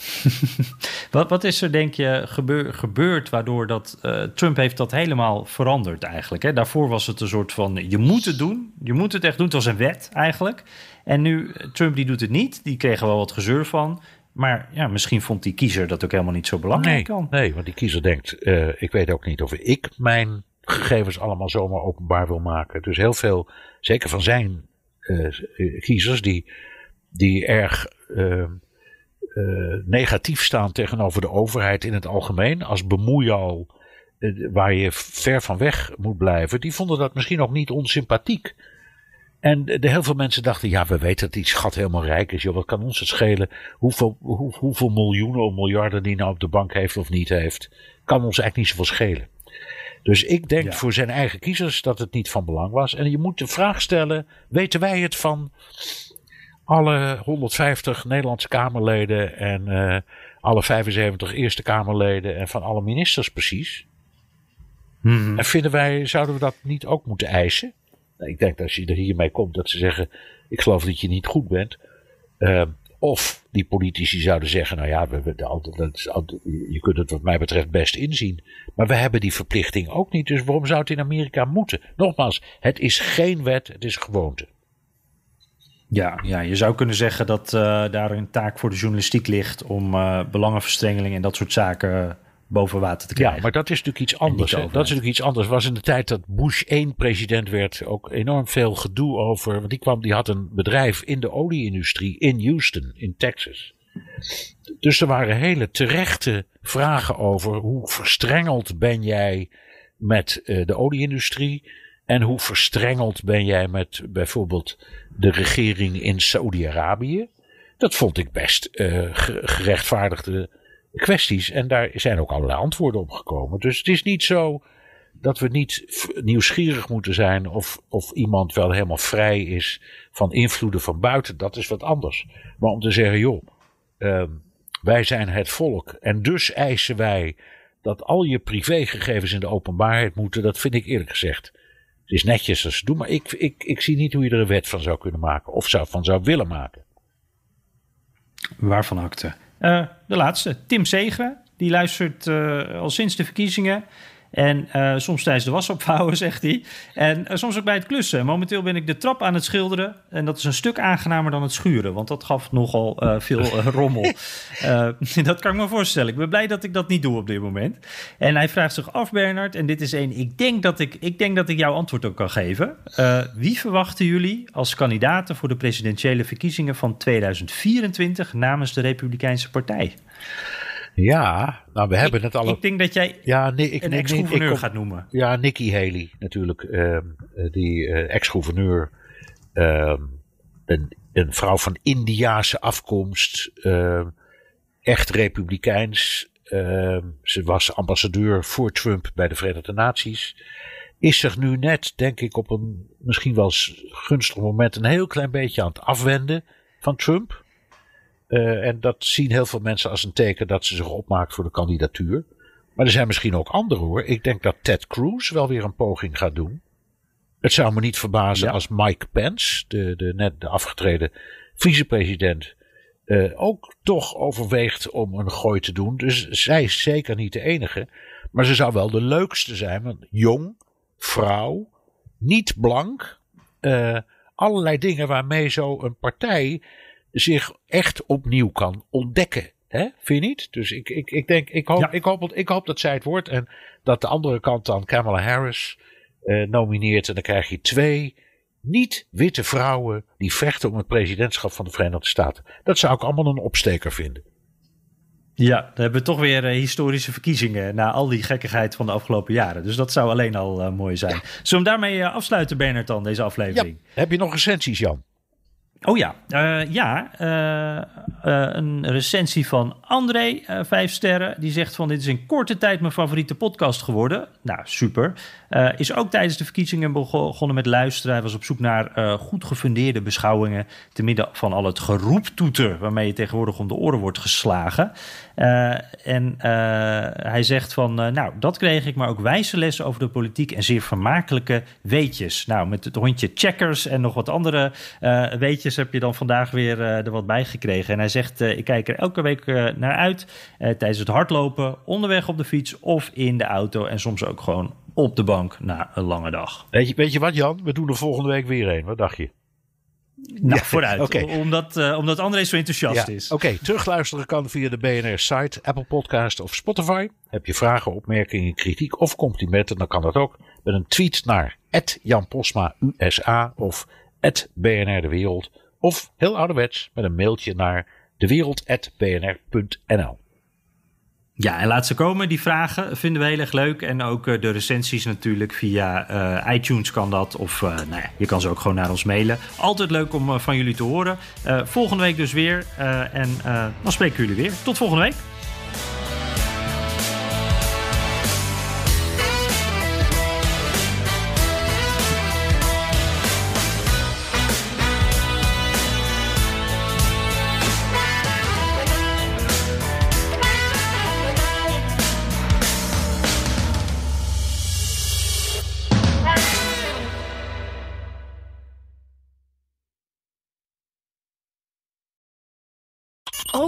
wat, wat is er, denk je, gebeurd waardoor dat. Uh, Trump heeft dat helemaal veranderd eigenlijk. Hè? Daarvoor was het een soort van: je moet het doen. Je moet het echt doen. Het was een wet eigenlijk. En nu, Trump die doet het niet. Die kregen wel wat gezeur van. Maar ja, misschien vond die kiezer dat ook helemaal niet zo belangrijk. Nee, nee want die kiezer denkt: uh, ik weet ook niet of ik mijn gegevens allemaal zomaar openbaar wil maken. Dus heel veel, zeker van zijn uh, kiezers, die, die erg uh, negatief staan tegenover de overheid in het algemeen, als bemoeial waar je ver van weg moet blijven, die vonden dat misschien ook niet onsympathiek. En de, heel veel mensen dachten, ja, we weten dat die schat helemaal rijk is. Joh, wat kan ons het schelen hoeveel, hoe, hoeveel miljoenen of miljarden die nou op de bank heeft of niet heeft. Kan ons eigenlijk niet zoveel schelen. Dus ik denk voor zijn eigen kiezers dat het niet van belang was. En je moet de vraag stellen: weten wij het van alle 150 Nederlandse Kamerleden en uh, alle 75 Eerste Kamerleden en van alle ministers precies? Hmm. En vinden wij, zouden we dat niet ook moeten eisen? Nou, ik denk dat als je er hiermee komt, dat ze zeggen: Ik geloof dat je niet goed bent. Uh, of die politici zouden zeggen: Nou ja, we, je kunt het wat mij betreft best inzien. Maar we hebben die verplichting ook niet. Dus waarom zou het in Amerika moeten? Nogmaals, het is geen wet, het is gewoonte. Ja, ja, je zou kunnen zeggen dat uh, daar een taak voor de journalistiek ligt om uh, belangenverstrengeling en dat soort zaken boven water te krijgen. Ja, maar dat is natuurlijk iets anders. Dat is natuurlijk iets anders. Was in de tijd dat Bush één president werd ook enorm veel gedoe over. Want die kwam, die had een bedrijf in de olieindustrie in Houston, in Texas. Dus er waren hele terechte vragen over hoe verstrengeld ben jij met uh, de olieindustrie en hoe verstrengeld ben jij met bijvoorbeeld de regering in Saudi-Arabië. Dat vond ik best uh, gerechtvaardigde kwesties. En daar zijn ook allerlei antwoorden op gekomen. Dus het is niet zo dat we niet nieuwsgierig moeten zijn of, of iemand wel helemaal vrij is van invloeden van buiten. Dat is wat anders. Maar om te zeggen, joh, uh, wij zijn het volk en dus eisen wij dat al je privégegevens in de openbaarheid moeten, dat vind ik eerlijk gezegd. Het is netjes als ze doen, maar ik, ik, ik zie niet hoe je er een wet van zou kunnen maken of zou, van zou willen maken. Waarvan acte? Uh, de laatste, Tim Segre. Die luistert uh, al sinds de verkiezingen. En uh, soms tijdens de was opvouwen, zegt hij. En uh, soms ook bij het klussen. Momenteel ben ik de trap aan het schilderen. En dat is een stuk aangenamer dan het schuren. Want dat gaf nogal uh, veel rommel. dat kan ik me voorstellen. Ik ben blij dat ik dat niet doe op dit moment. En hij vraagt zich af, Bernard. En dit is één. Ik denk dat ik, ik, denk dat ik jouw antwoord ook kan geven. wie verwachten jullie als kandidaten voor de presidentiële verkiezingen van 2024 namens de Republikeinse Partij? Ja, nou we hebben het al. Ik denk dat jij ja, nee, ik, een ex-gouverneur gaat noemen. Ja, Nikki Haley natuurlijk. Uh, die uh, ex-gouverneur. Uh, een, een, vrouw van Indiaanse afkomst. Ehm, echt republikeins. ze was ambassadeur voor Trump bij de Verenigde Naties. Is zich nu net, denk ik, op een misschien wel gunstig moment een heel klein beetje aan het afwenden van Trump. Uh, en dat zien heel veel mensen als een teken dat ze zich opmaakt voor de kandidatuur. Maar er zijn misschien ook anderen hoor. Ik denk dat Ted Cruz wel weer een poging gaat doen. Het zou me niet verbazen Ja. als Mike Pence, de, de net de afgetreden vicepresident, eh, ook toch overweegt om een gooi te doen. Dus zij is zeker niet de enige. Maar ze zou wel de leukste zijn. Want jong, vrouw, niet blank. eh, allerlei dingen waarmee zo een partij zich echt opnieuw kan ontdekken. Hè? Vind je niet? Dus ik, ik, ik denk, ik hoop, Ja. ik, hoop, ik hoop dat zij het wordt. En dat de andere kant dan Kamala Harris eh, nomineert. En dan krijg je twee niet-witte vrouwen die vechten om het presidentschap van de Verenigde Staten. Dat zou ik allemaal een opsteker vinden. Ja, dan hebben we toch weer eh, historische verkiezingen na al die gekkigheid van de afgelopen jaren. Dus dat zou alleen al eh, mooi zijn. Zullen we hem daarmee eh, afsluiten, Bernard, dan, deze Ja. aflevering? Heb je nog recensies, Jan? Oh ja, eh, ja eh, eh, een recensie van André, vijf sterren. Die zegt van dit is in korte tijd mijn favoriete podcast geworden. Nou, super. Is ook tijdens de verkiezingen bego- begonnen met luisteren. Hij was op zoek naar goed gefundeerde beschouwingen... te midden van al het geroeptoeter... waarmee je tegenwoordig om de oren wordt geslagen. En hij zegt van, nou, dat kreeg ik... maar ook wijze lessen over de politiek... en zeer vermakelijke weetjes. Nou, met het hondje checkers en nog wat andere eh, heb je dan vandaag weer eh, er wat bij gekregen. En hij zegt, eh, ik kijk er elke week eh, naar uit... tijdens het hardlopen, onderweg op de fiets... of in de auto en soms ook gewoon op de bank na een lange dag. Weet je, weet je wat, Jan? We doen er volgende week weer een. Wat dacht je? Nou, Ja, vooruit. Omdat, eh, omdat André zo enthousiast Ja, is. Oké, terugluisteren kan via de BNR-site, Apple Podcast of Spotify. Heb je vragen, opmerkingen, kritiek of complimenten, dan kan dat ook met een tweet naar Jan Posma USA of BNR De Wereld. Of heel ouderwets met een mailtje naar dewereld.bnr.nl. Ja, en laat ze komen. Die vragen vinden we heel erg leuk. En ook eh, de recensies natuurlijk via eh, iTunes kan dat. Of eh, nou ja, je kan ze ook gewoon naar ons mailen. Altijd leuk om van jullie te horen. Volgende week dus weer. En dan spreken jullie weer. Tot volgende week.